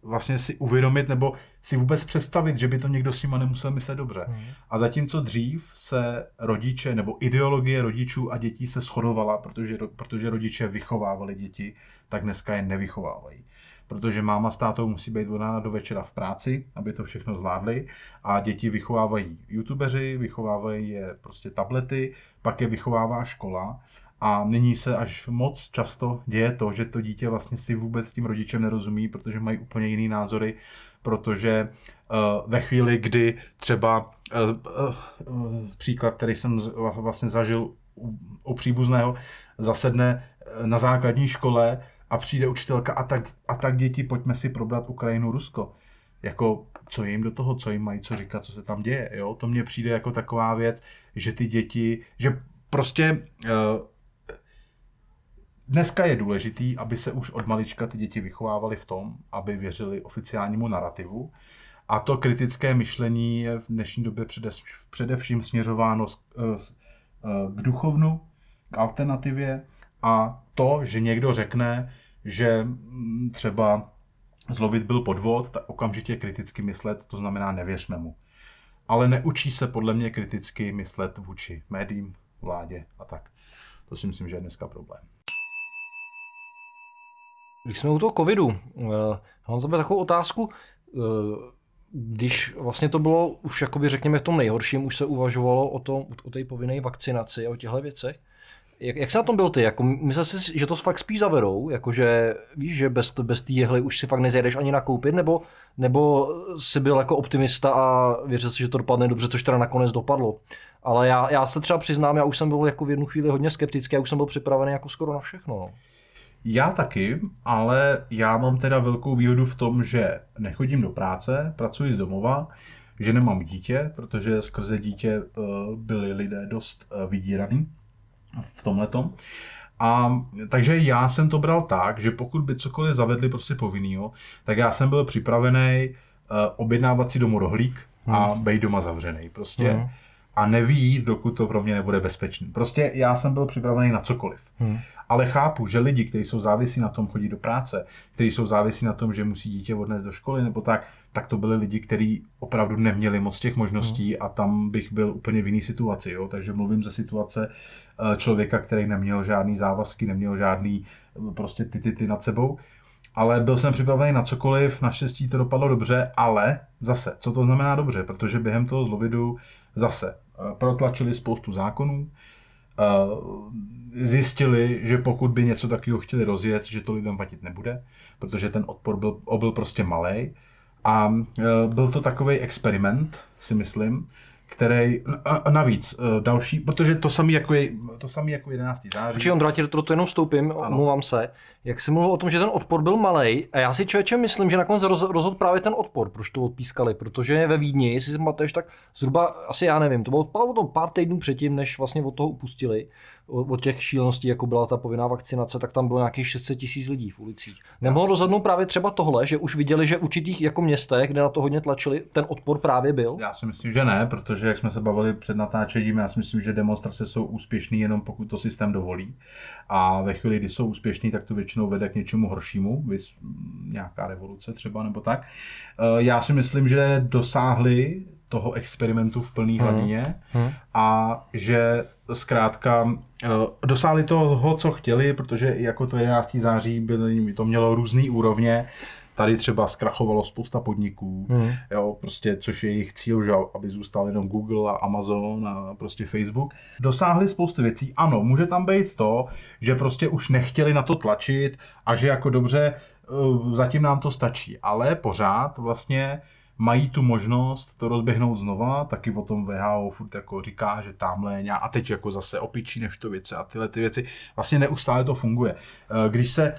vlastně si uvědomit nebo si vůbec představit, že by to někdo s nima nemusel myslet dobře. Hmm. A zatímco dřív se rodiče nebo ideologie rodičů a dětí se shodovala, protože, protože rodiče vychovávali děti, tak dneska je nevychovávají. Protože máma s tátou musí být od do večera v práci, aby to všechno zvládli a děti vychovávají youtubeři, vychovávají je prostě tablety, pak je vychovává škola a nyní se až moc často děje to, že to dítě vlastně si vůbec s tím rodičem nerozumí, protože mají úplně jiný názory, protože uh, ve chvíli, kdy třeba uh, uh, příklad, který jsem vlastně zažil u, u příbuzného, zasedne na základní škole a přijde učitelka a tak, a tak děti, pojďme si probrat Ukrajinu, Rusko. Jako, co jim do toho, co jim mají co říkat, co se tam děje, jo? To mně přijde jako taková věc, že ty děti, že prostě uh, Dneska je důležitý, aby se už od malička ty děti vychovávaly v tom, aby věřili oficiálnímu narrativu. A to kritické myšlení je v dnešní době především směřováno eh, k duchovnu, k alternativě a to, že někdo řekne, že mm, třeba zlovit byl podvod, tak okamžitě kriticky myslet, to znamená nevěřme mu. Ale neučí se podle mě kriticky myslet vůči médiím, vládě a tak. To si myslím, že je dneska problém. Když jsme u toho covidu, uh, mám za takovou otázku. Uh, když vlastně to bylo už jakoby řekněme v tom nejhorším, už se uvažovalo o, tom, o té povinné vakcinaci a o těchto věcech, jak, jak se na tom byl ty? Jako, myslel jsi, že to fakt spíš zavedou? Jakože víš, že bez, bez té jehly už si fakt nezajdeš ani nakoupit? Nebo, nebo jsi byl jako optimista a věřil si, že to dopadne dobře, což teda nakonec dopadlo? Ale já, já se třeba přiznám, já už jsem byl jako v jednu chvíli hodně skeptický, já už jsem byl připravený jako skoro na všechno. No. Já taky, ale já mám teda velkou výhodu v tom, že nechodím do práce, pracuji z domova, že nemám dítě, protože skrze dítě uh, byli lidé dost uh, vydíraný v tomhletom. A takže já jsem to bral tak, že pokud by cokoliv zavedli prostě povinnýho, tak já jsem byl připravený uh, objednávat si domů rohlík a hmm. být doma zavřený. Prostě. Hmm. A neví, dokud to pro mě nebude bezpečný. Prostě já jsem byl připravený na cokoliv. Hmm ale chápu, že lidi, kteří jsou závisí na tom chodit do práce, kteří jsou závisí na tom, že musí dítě odnést do školy nebo tak, tak to byli lidi, kteří opravdu neměli moc těch možností hmm. a tam bych byl úplně v jiné situaci. Jo? Takže mluvím ze situace eh, člověka, který neměl žádný závazky, neměl žádný eh, prostě ty, ty, ty nad sebou. Ale byl jsem připravený na cokoliv, naštěstí to dopadlo dobře, ale zase, co to znamená dobře, protože během toho zlovidu zase protlačili spoustu zákonů, zjistili, že pokud by něco takového chtěli rozjet, že to lidem vadit nebude, protože ten odpor byl, byl prostě malý. A e, byl to takový experiment, si myslím, který a navíc e, další, protože to samý jako je, to samý jako 11. září. Či Ondra, tě to, to jenom vstoupím, omlouvám se. Jak jsi mluvil o tom, že ten odpor byl malý, a já si člověče myslím, že nakonec roz, rozhodl právě ten odpor, proč to odpískali, protože ve Vídni, jestli si pamatuješ, tak zhruba, asi já nevím, to bylo potom pár týdnů předtím, než vlastně od toho upustili, od těch šíleností, jako byla ta povinná vakcinace, tak tam bylo nějakých 600 tisíc lidí v ulicích. Nemohlo rozhodnout právě třeba tohle, že už viděli, že určitých jako městech, kde na to hodně tlačili, ten odpor právě byl? Já si myslím, že ne, protože jak jsme se bavili před natáčením, já si myslím, že demonstrace jsou úspěšné jenom pokud to systém dovolí. A ve chvíli, kdy jsou úspěšní, tak to většinou vede k něčemu horšímu, nějaká revoluce třeba nebo tak. Eh, já si myslím, že dosáhli toho experimentu v plný hladině a že zkrátka eh, dosáhli toho, co chtěli, protože jako to 11. září byly, to mělo různé úrovně, Tady třeba zkrachovalo spousta podniků, hmm. jo, prostě, což je jejich cíl, že, aby zůstal jenom Google a Amazon a prostě Facebook. Dosáhli spoustu věcí. Ano, může tam být to, že prostě už nechtěli na to tlačit a že jako dobře, eh, zatím nám to stačí. Ale pořád vlastně mají tu možnost to rozběhnout znova, taky o tom VHO furt jako říká, že tamhle a teď jako zase opičí než to věci a tyhle ty věci, vlastně neustále to funguje. Eh, když, se,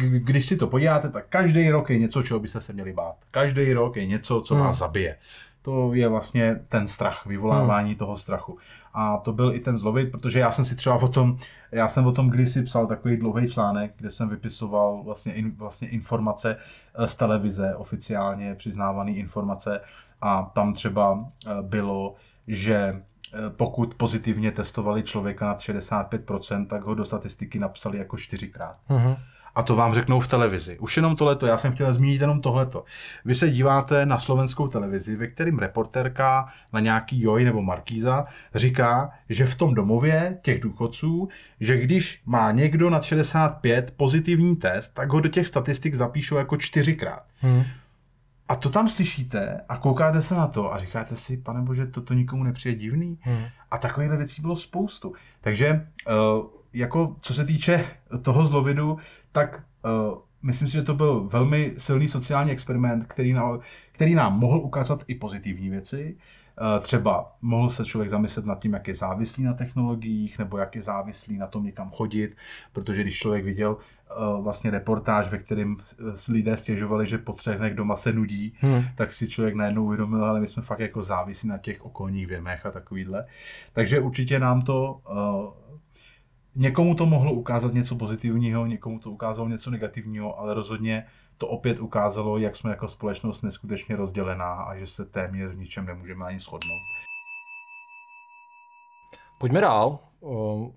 když si to podíváte, tak každý rok je něco, čeho byste se měli bát. Každý rok je něco, co vás hmm. zabije to je vlastně ten strach, vyvolávání hmm. toho strachu. A to byl i ten zlovit, protože já jsem si třeba o tom, já jsem o tom kdysi psal takový dlouhý článek, kde jsem vypisoval vlastně, in, vlastně informace eh, z televize, oficiálně přiznávané informace a tam třeba eh, bylo, že eh, pokud pozitivně testovali člověka nad 65%, tak ho do statistiky napsali jako čtyřikrát. Hmm a to vám řeknou v televizi. Už jenom tohleto, já jsem chtěl zmínit jenom tohleto. Vy se díváte na slovenskou televizi, ve kterým reportérka na nějaký Joj nebo Markíza říká, že v tom domově těch důchodců, že když má někdo nad 65 pozitivní test, tak ho do těch statistik zapíšou jako čtyřikrát. Hmm. A to tam slyšíte a koukáte se na to a říkáte si, pane bože, toto nikomu nepřijde divný. Hmm. A takovýchhle věcí bylo spoustu. Takže uh, jako co se týče toho zlovidu, tak uh, myslím si, že to byl velmi silný sociální experiment, který, na, který nám mohl ukázat i pozitivní věci. Uh, třeba mohl se člověk zamyslet nad tím, jak je závislý na technologiích, nebo jak je závislý na tom někam chodit, protože když člověk viděl uh, vlastně reportáž, ve kterém lidé stěžovali, že po třech dnech doma se nudí, hmm. tak si člověk najednou uvědomil, ale my jsme fakt jako závislí na těch okolních věmech a takovýhle. Takže určitě nám to uh, Někomu to mohlo ukázat něco pozitivního, někomu to ukázalo něco negativního, ale rozhodně to opět ukázalo, jak jsme jako společnost neskutečně rozdělená a že se téměř v ničem nemůžeme ani shodnout. Pojďme dál.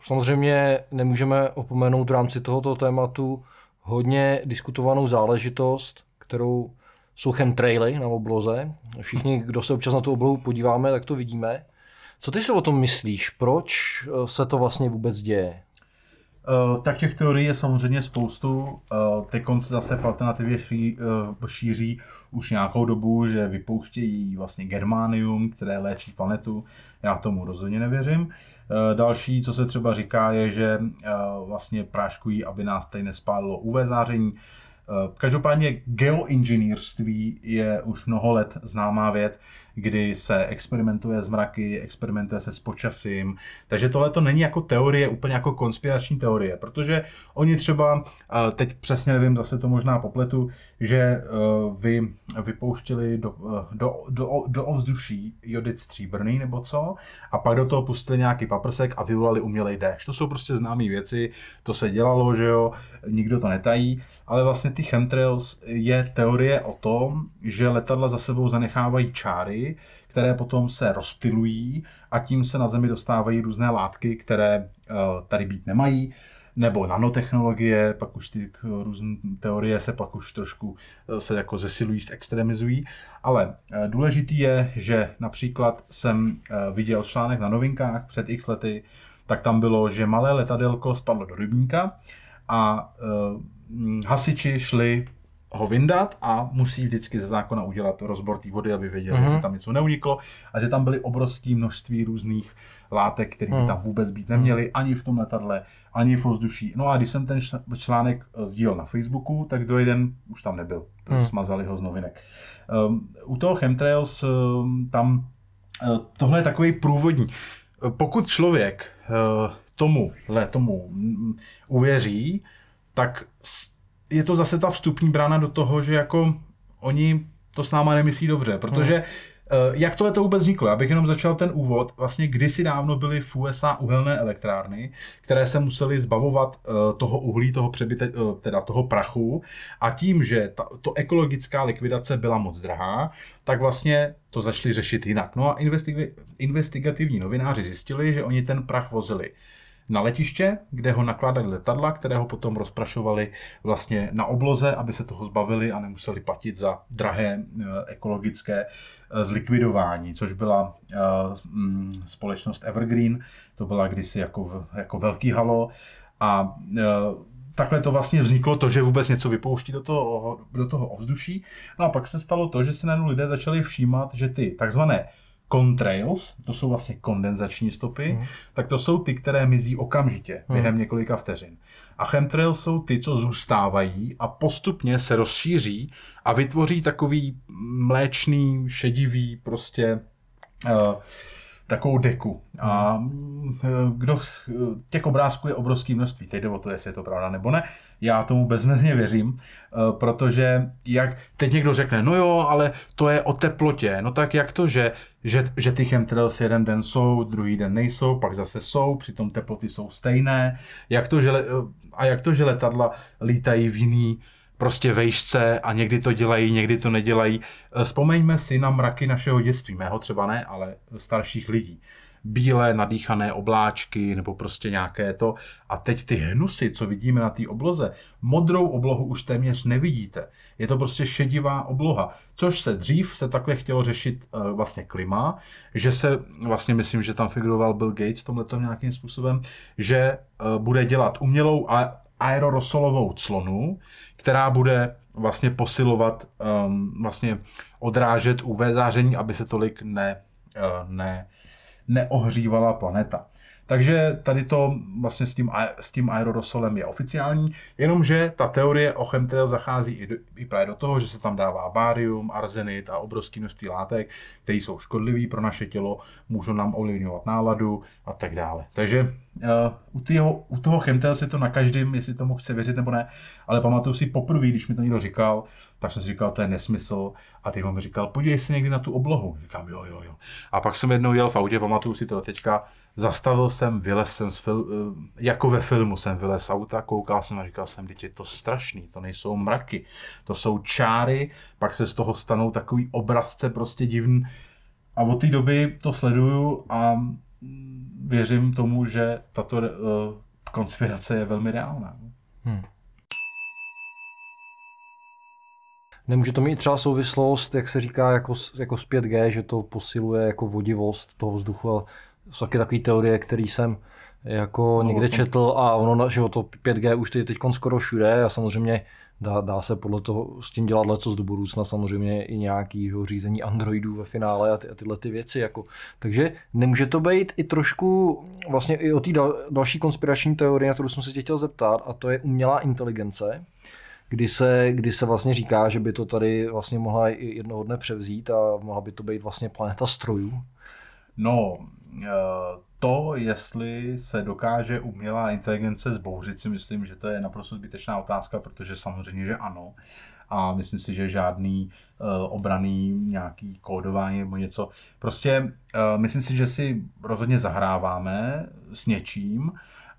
Samozřejmě nemůžeme opomenout v rámci tohoto tématu hodně diskutovanou záležitost, kterou jsou chemtraily na obloze. Všichni, kdo se občas na tu oblohu podíváme, tak to vidíme. Co ty si o tom myslíš? Proč eh, se to vlastně vůbec děje? Uh, tak těch teorií je samozřejmě spoustu. Uh, Teď se zase v alternativě ší, uh, šíří už nějakou dobu, že vypouštějí vlastně germánium, které léčí planetu. Já tomu rozhodně nevěřím. Další, co se třeba říká, je, že vlastně práškují, aby nás tady nespálilo UV záření. Každopádně geoinženýrství je už mnoho let známá věc kdy se experimentuje s mraky, experimentuje se s počasím. Takže tohle to není jako teorie, úplně jako konspirační teorie, protože oni třeba, teď přesně nevím, zase to možná popletu, že e, vy vypouštili do, e, do, do, do ovzduší jodit stříbrný nebo co, a pak do toho pustili nějaký paprsek a vyvolali umělej déšť. To jsou prostě známé věci, to se dělalo, že jo, nikdo to netají, ale vlastně ty chemtrails je teorie o tom, že letadla za sebou zanechávají čáry, které potom se rozptylují a tím se na Zemi dostávají různé látky, které eh, tady být nemají nebo nanotechnologie, pak už ty různé teorie se pak už trošku eh, se jako zesilují, extremizují. Ale eh, důležitý je, že například jsem viděl článek na novinkách před x lety, tak tam bylo, že malé letadelko spadlo do rybníka a hasiči šli ho vyndat a musí vždycky ze zákona udělat rozbor té vody, aby věděli, mm-hmm. že tam něco neuniklo a že tam byly obrovské množství různých látek, které by mhm. tam vůbec být neměly, ani v tom letadle, ani v ovzduší. No a když jsem ten článek eh, sdílel na Facebooku, tak do jeden už tam nebyl. Mm. Smazali ho z novinek. Um, u toho chemtrails um, tam uh, tohle je takový průvodní. Pokud člověk uh, tomu, tomu um, uvěří, tak je to zase ta vstupní brána do toho, že jako oni to s náma nemyslí dobře, protože hmm. Jak tohle to vůbec vzniklo? Já bych jenom začal ten úvod. Vlastně kdysi dávno byly v USA uhelné elektrárny, které se musely zbavovat eh, toho uhlí, toho přebyte, eh, teda toho prachu a tím, že ta, to ekologická likvidace byla moc drahá, tak vlastně to začali řešit jinak. No a investigativní novináři zjistili, že oni ten prach vozili na letiště, kde ho nakládali letadla, které ho potom rozprašovali vlastně na obloze, aby se toho zbavili a nemuseli platit za drahé eh, ekologické eh, zlikvidování, což byla eh, mm, společnost Evergreen, to byla kdysi jako, jako velký halo a takhle to vlastně vzniklo to, že vůbec něco vypouští do toho, do toho ovzduší. No a pak se stalo to, že se najednou lidé začali všímat, že ty takzvané contrails, to jsou vlastně kondenzační stopy, mm. tak to jsou ty, které mizí okamžitě, mm. během několika vteřin. A chemtrails jsou ty, co zůstávají a postupně se rozšíří a vytvoří takový mléčný, šedivý prostě uh, takovou deku. A mm, kdo těch obrázků je obrovské množství. Teď jde o to, jestli je to pravda nebo ne. Já tomu bezmezně věřím, eh, protože jak teď někdo řekne, no jo, ale to je o teplotě. No tak jak to, že, že, že ty chemtrails jeden den jsou, druhý den nejsou, pak zase jsou, přitom teploty jsou stejné. Jak to, že, a jak to, že letadla lítají v jiný prostě vejšce a někdy to dělají, někdy to nedělají. Eh, vzpomeňme si na mraky našeho dětství, mého třeba ne, ale starších lidí. Bílé nadýchané obláčky nebo prostě nějaké to. A teď ty hnusy, co vidíme na té obloze, modrou oblohu už téměř nevidíte. Je to prostě šedivá obloha, což se dřív se takhle chtělo řešit uh, vlastně klima, že se, vlastně myslím, že tam figuroval Bill Gates v tomhle nějakým způsobem, že uh, bude dělat umělou a aerorosolovou clonu, která bude vlastně posilovat, um, vlastně odrážet UV záření, aby se tolik ne, uh, ne, neohřívala planeta. Takže tady to vlastně s tím, s tím aerorosolem je oficiální, jenomže ta teorie o chemtrail zachází i, do, i právě do toho, že se tam dává bárium, arzenit a obrovský množství látek, které jsou škodlivé pro naše tělo, můžou nám ovlivňovat náladu a tak dále. Takže uh, u, týho, u toho chemtrail si to na každém, jestli tomu chce věřit nebo ne, ale pamatuju si poprvé, když mi to někdo říkal, tak jsem si říkal, to je nesmysl. A ty mi říkal, podívej se někdy na tu oblohu. Říkám, jo, jo, jo. A pak jsem jednou jel v autě, pamatuju si to teďka, Zastavil jsem, vylez jsem z fil, eh, jako ve filmu jsem vylez z auta, koukal jsem a říkal jsem, je to strašný, to nejsou mraky, to jsou čáry, pak se z toho stanou takový obrazce prostě divný. A od té doby to sleduju a věřím tomu, že tato uh, konspirace je velmi reálná. Hmm. Nemůže to mít třeba souvislost, jak se říká, jako, jako z 5G, že to posiluje jako vodivost toho vzduchu a jsou taky takové teorie, které jsem jako no, někde četl a ono, že to 5G už je teď skoro všude a samozřejmě dá, dá se podle toho s tím dělat leco do budoucna, samozřejmě i nějaký že, řízení Androidů ve finále a, ty, a tyhle ty věci. Jako. Takže nemůže to být i trošku vlastně i o té dal, další konspirační teorie, na kterou jsem se tě chtěl zeptat, a to je umělá inteligence, kdy se, kdy se vlastně říká, že by to tady vlastně mohla i jednoho dne převzít a mohla by to být vlastně planeta strojů. No, eh, to, jestli se dokáže umělá inteligence zbouřit, si myslím, že to je naprosto zbytečná otázka, protože samozřejmě, že ano. A myslím si, že žádný uh, obraný nějaký kódování nebo něco. Prostě uh, myslím si, že si rozhodně zahráváme s něčím,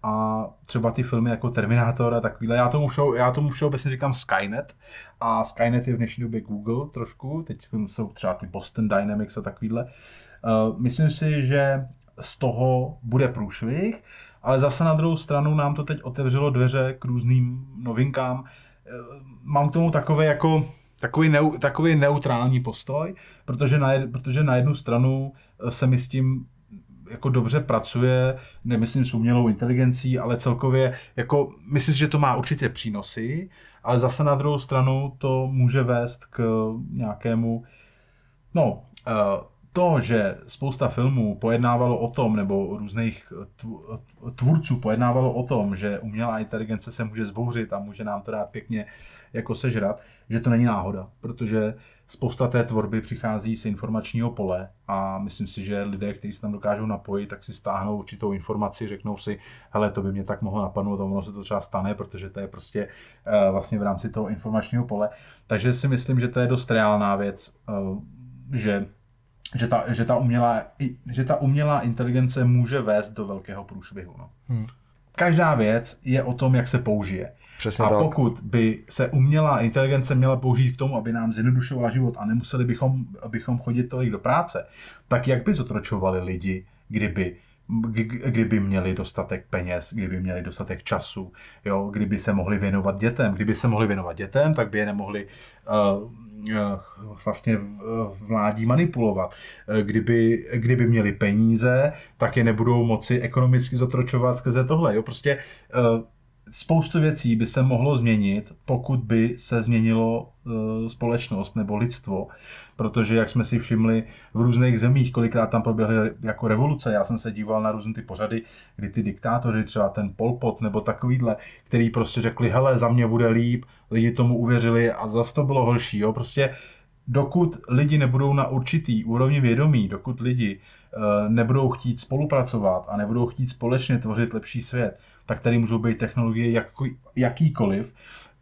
a třeba ty filmy jako Terminátor a takovýhle, já tomu, všeho, já tomu všeobecně říkám Skynet a Skynet je v dnešní době Google trošku, teď jsou třeba ty Boston Dynamics a takovýhle. Uh, myslím si, že z toho bude průšvih, ale zase na druhou stranu nám to teď otevřelo dveře k různým novinkám. Uh, mám k tomu takový jako takový, neu, takový neutrální postoj, protože na, protože na jednu stranu se mi s tím jako dobře pracuje, nemyslím s umělou inteligencí, ale celkově, jako myslím že to má určitě přínosy, ale zase na druhou stranu to může vést k nějakému, no, eh, to, že spousta filmů pojednávalo o tom, nebo různých tvůrců pojednávalo o tom, že umělá inteligence se může zbouřit a může nám to dát pěkně jako sežrat, že to není náhoda, protože spousta té tvorby přichází z informačního pole a myslím si, že lidé, kteří se tam dokážou napojit, tak si stáhnou určitou informaci, řeknou si, hele, to by mě tak mohlo napadnout a ono se to třeba stane, protože to je prostě uh, vlastně v rámci toho informačního pole. Takže si myslím, že to je dost reálná věc, že že ta, že ta, umělá, že ta umělá inteligence může vést do velkého průšvihu. No. Hmm. Každá věc je o tom, jak se použije. Přesně a tak. pokud by se umělá inteligence měla použít k tomu, aby nám zjednodušovala život a nemuseli bychom, bychom chodit tolik do práce, tak jak by zotročovali lidi, kdyby kdyby měli dostatek peněz, kdyby měli dostatek času, jo, kdyby se mohli věnovat dětem. Kdyby se mohli věnovat dětem, tak by je nemohli uh, vlastně v mládí manipulovat. Kdyby, kdyby měli peníze, tak je nebudou moci ekonomicky zotročovat skrze tohle. Jo? Prostě spoustu věcí by se mohlo změnit, pokud by se změnilo e, společnost nebo lidstvo, protože jak jsme si všimli v různých zemích, kolikrát tam proběhly jako revoluce, já jsem se díval na různé ty pořady, kdy ty diktátoři, třeba ten Pol Pot nebo takovýhle, který prostě řekli, hele, za mě bude líp, lidi tomu uvěřili a zase to bylo horší, jo, prostě dokud lidi nebudou na určitý úrovni vědomí, dokud lidi e, nebudou chtít spolupracovat a nebudou chtít společně tvořit lepší svět, tak tady můžou být technologie jak, jakýkoliv,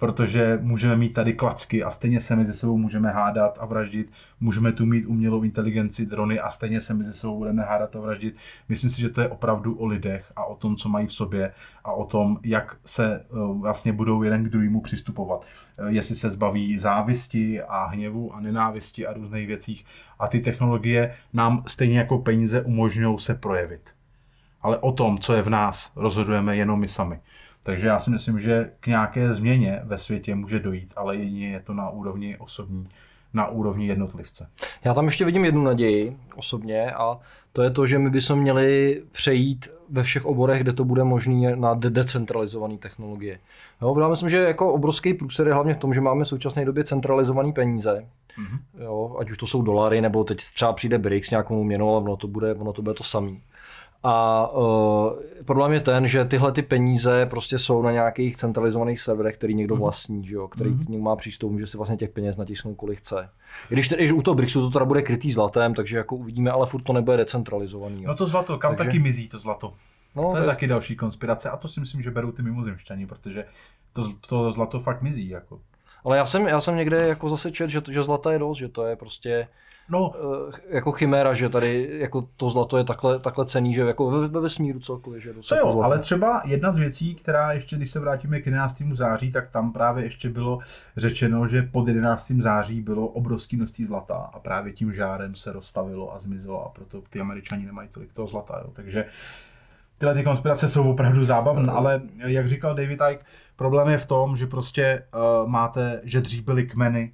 protože můžeme mít tady klacky a stejně se mezi sebou můžeme hádat a vraždit. Můžeme tu mít umělou inteligenci, drony a stejně se mezi sebou budeme hádat a vraždit. Myslím si, že to je opravdu o lidech a o tom, co mají v sobě a o tom, jak se eh, vlastně budou jeden k druhému přistupovat. Eh, jestli se zbaví závisti a hněvu a nenávisti a různých věcích. A ty technologie nám stejně jako peníze umožňují se projevit ale o tom, co je v nás, rozhodujeme jenom my sami. Takže já si myslím, že k nějaké změně ve světě může dojít, ale jedině je to na úrovni osobní, na úrovni jednotlivce. Já tam ještě vidím jednu naději osobně a to je to, že my bychom měli přejít ve všech oborech, kde to bude možné na decentralizované technologie. Jo, já myslím, že jako obrovský průser je hlavně v tom, že máme v současné době centralizované peníze, mm-hmm. jo, ať už to jsou dolary, nebo teď třeba přijde BRICS nějakou měnou, ale ono to bude, ono to bude to samé. A uh, problém je ten, že tyhle ty peníze prostě jsou na nějakých centralizovaných serverech, který někdo mhm. vlastní, že jo? který mm-hmm. k ním má přístup, může si vlastně těch peněz natisnout kolik chce. I když tedy, u toho BRICSu to teda bude krytý zlatem, takže jako uvidíme, ale furt to nebude decentralizovaný. Jo? No to zlato, kam takže... taky mizí to zlato? No, to je tak... taky další konspirace a to si myslím, že berou ty mimozemšťani, protože to, to zlato fakt mizí. Jako. Ale já jsem, já jsem někde jako zase čet, že, že zlata je dost, že to je prostě no. Eh, jako chiméra, že tady jako to zlato je takhle, takhle cený, že jako ve, ve vesmíru celkově. Že to jo, zlato. ale třeba jedna z věcí, která ještě, když se vrátíme k 11. září, tak tam právě ještě bylo řečeno, že pod 11. září bylo obrovské množství zlata a právě tím žárem se rozstavilo a zmizelo a proto ty američani nemají tolik toho zlata. Jo. Takže tyhle ty konspirace jsou opravdu zábavné, mm. ale jak říkal David Icke, problém je v tom, že prostě uh, máte, že dřív byly kmeny,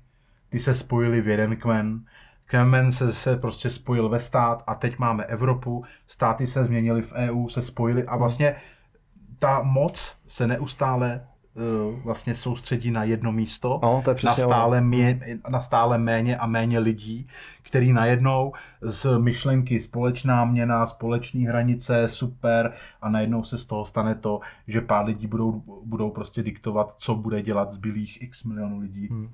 ty se spojily v jeden kmen, kmen se, se prostě spojil ve stát a teď máme Evropu, státy se změnily v EU, se spojily a vlastně ta moc se neustále vlastně soustředí na jedno místo, no, to je na, stále mě, na stále méně a méně lidí, který najednou z myšlenky společná měna, společní hranice, super a najednou se z toho stane to, že pár lidí budou, budou prostě diktovat, co bude dělat zbylých x milionů lidí. Hmm.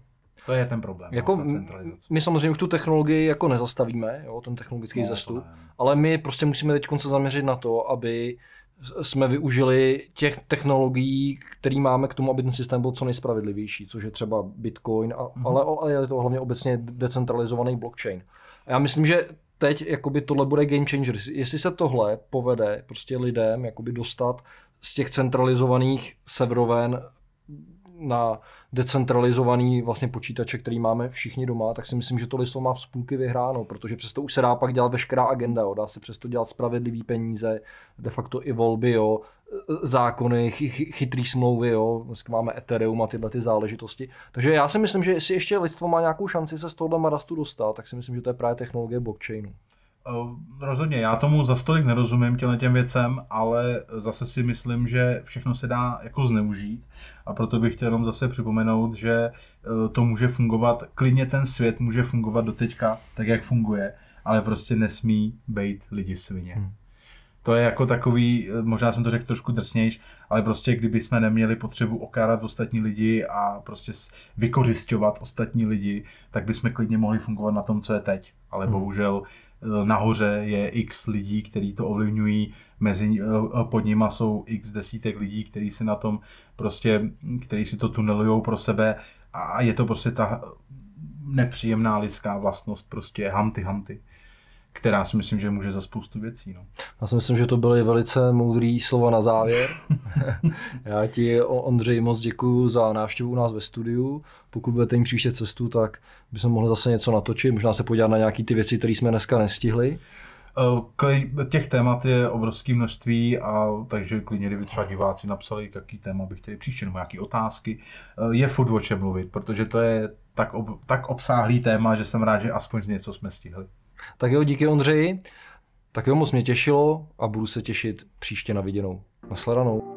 To je ten problém. No, jako no, my samozřejmě už tu technologii jako nezastavíme, jo, ten technologický no, zestup, ale my prostě musíme teď se zaměřit na to, aby jsme využili těch technologií, které máme k tomu, aby ten systém byl co nejspravedlivější, což je třeba Bitcoin, a, mm-hmm. ale, ale je to hlavně obecně decentralizovaný blockchain. A já myslím, že teď jakoby tohle bude game changer. Jestli se tohle povede prostě lidem jakoby dostat z těch centralizovaných severoven na decentralizovaný vlastně počítače, který máme všichni doma, tak si myslím, že to listo má v půlky vyhráno, protože přesto už se dá pak dělat veškerá agenda, jo. dá se přesto dělat spravedlivý peníze, de facto i volby, jo, zákony, chytrý smlouvy, jo. Dneska máme Ethereum a tyhle ty záležitosti. Takže já si myslím, že jestli ještě lidstvo má nějakou šanci se z tohohle marastu dostat, tak si myslím, že to je právě technologie blockchainu. Eh, rozhodně, já tomu za stolik nerozumím těm těm věcem, ale zase si myslím, že všechno se dá jako zneužít a proto bych chtěl jenom zase připomenout, že eh, to může fungovat, klidně ten svět může fungovat do teďka tak, jak funguje, ale prostě nesmí být lidi svině. Hmm. To je jako takový, eh, možná jsem to řekl trošku drsnější, ale prostě kdyby jsme neměli potřebu okrádat ostatní lidi a prostě vykořišťovat ostatní lidi, tak bychom klidně mohli fungovat na tom, co je teď. Ale hmm. bohužel nahoře je x lidí, kteří to ovlivňují, mezi eh, pod nima jsou x desítek lidí, kteří si na tom prostě, kteří si to tunelují pro sebe. A je to prostě ta nepříjemná lidská vlastnost, prostě hamty hamty která si myslím, že může za spoustu věcí. No. Já si myslím, že to byly velice moudrý slova na závěr. Já ti, Ondřej, moc děkuji za návštěvu u nás ve studiu. Pokud budete jim příště cestu, tak bychom mohli zase něco natočit, možná se podívat na nějaké ty věci, které jsme dneska nestihli. Eh, těch témat je obrovské množství, a takže klidně, kdyby třeba diváci napsali, jaký téma by chtěli příště, nebo jaký otázky, eh, je furt o čem mluvit, protože to je tak, ob, tak obsáhlý téma, že jsem rád, že aspoň něco jsme stihli. Tak jo, díky Ondřeji. Tak jo, moc mě těšilo a budu se těšit příště na viděnou. Nasledanou.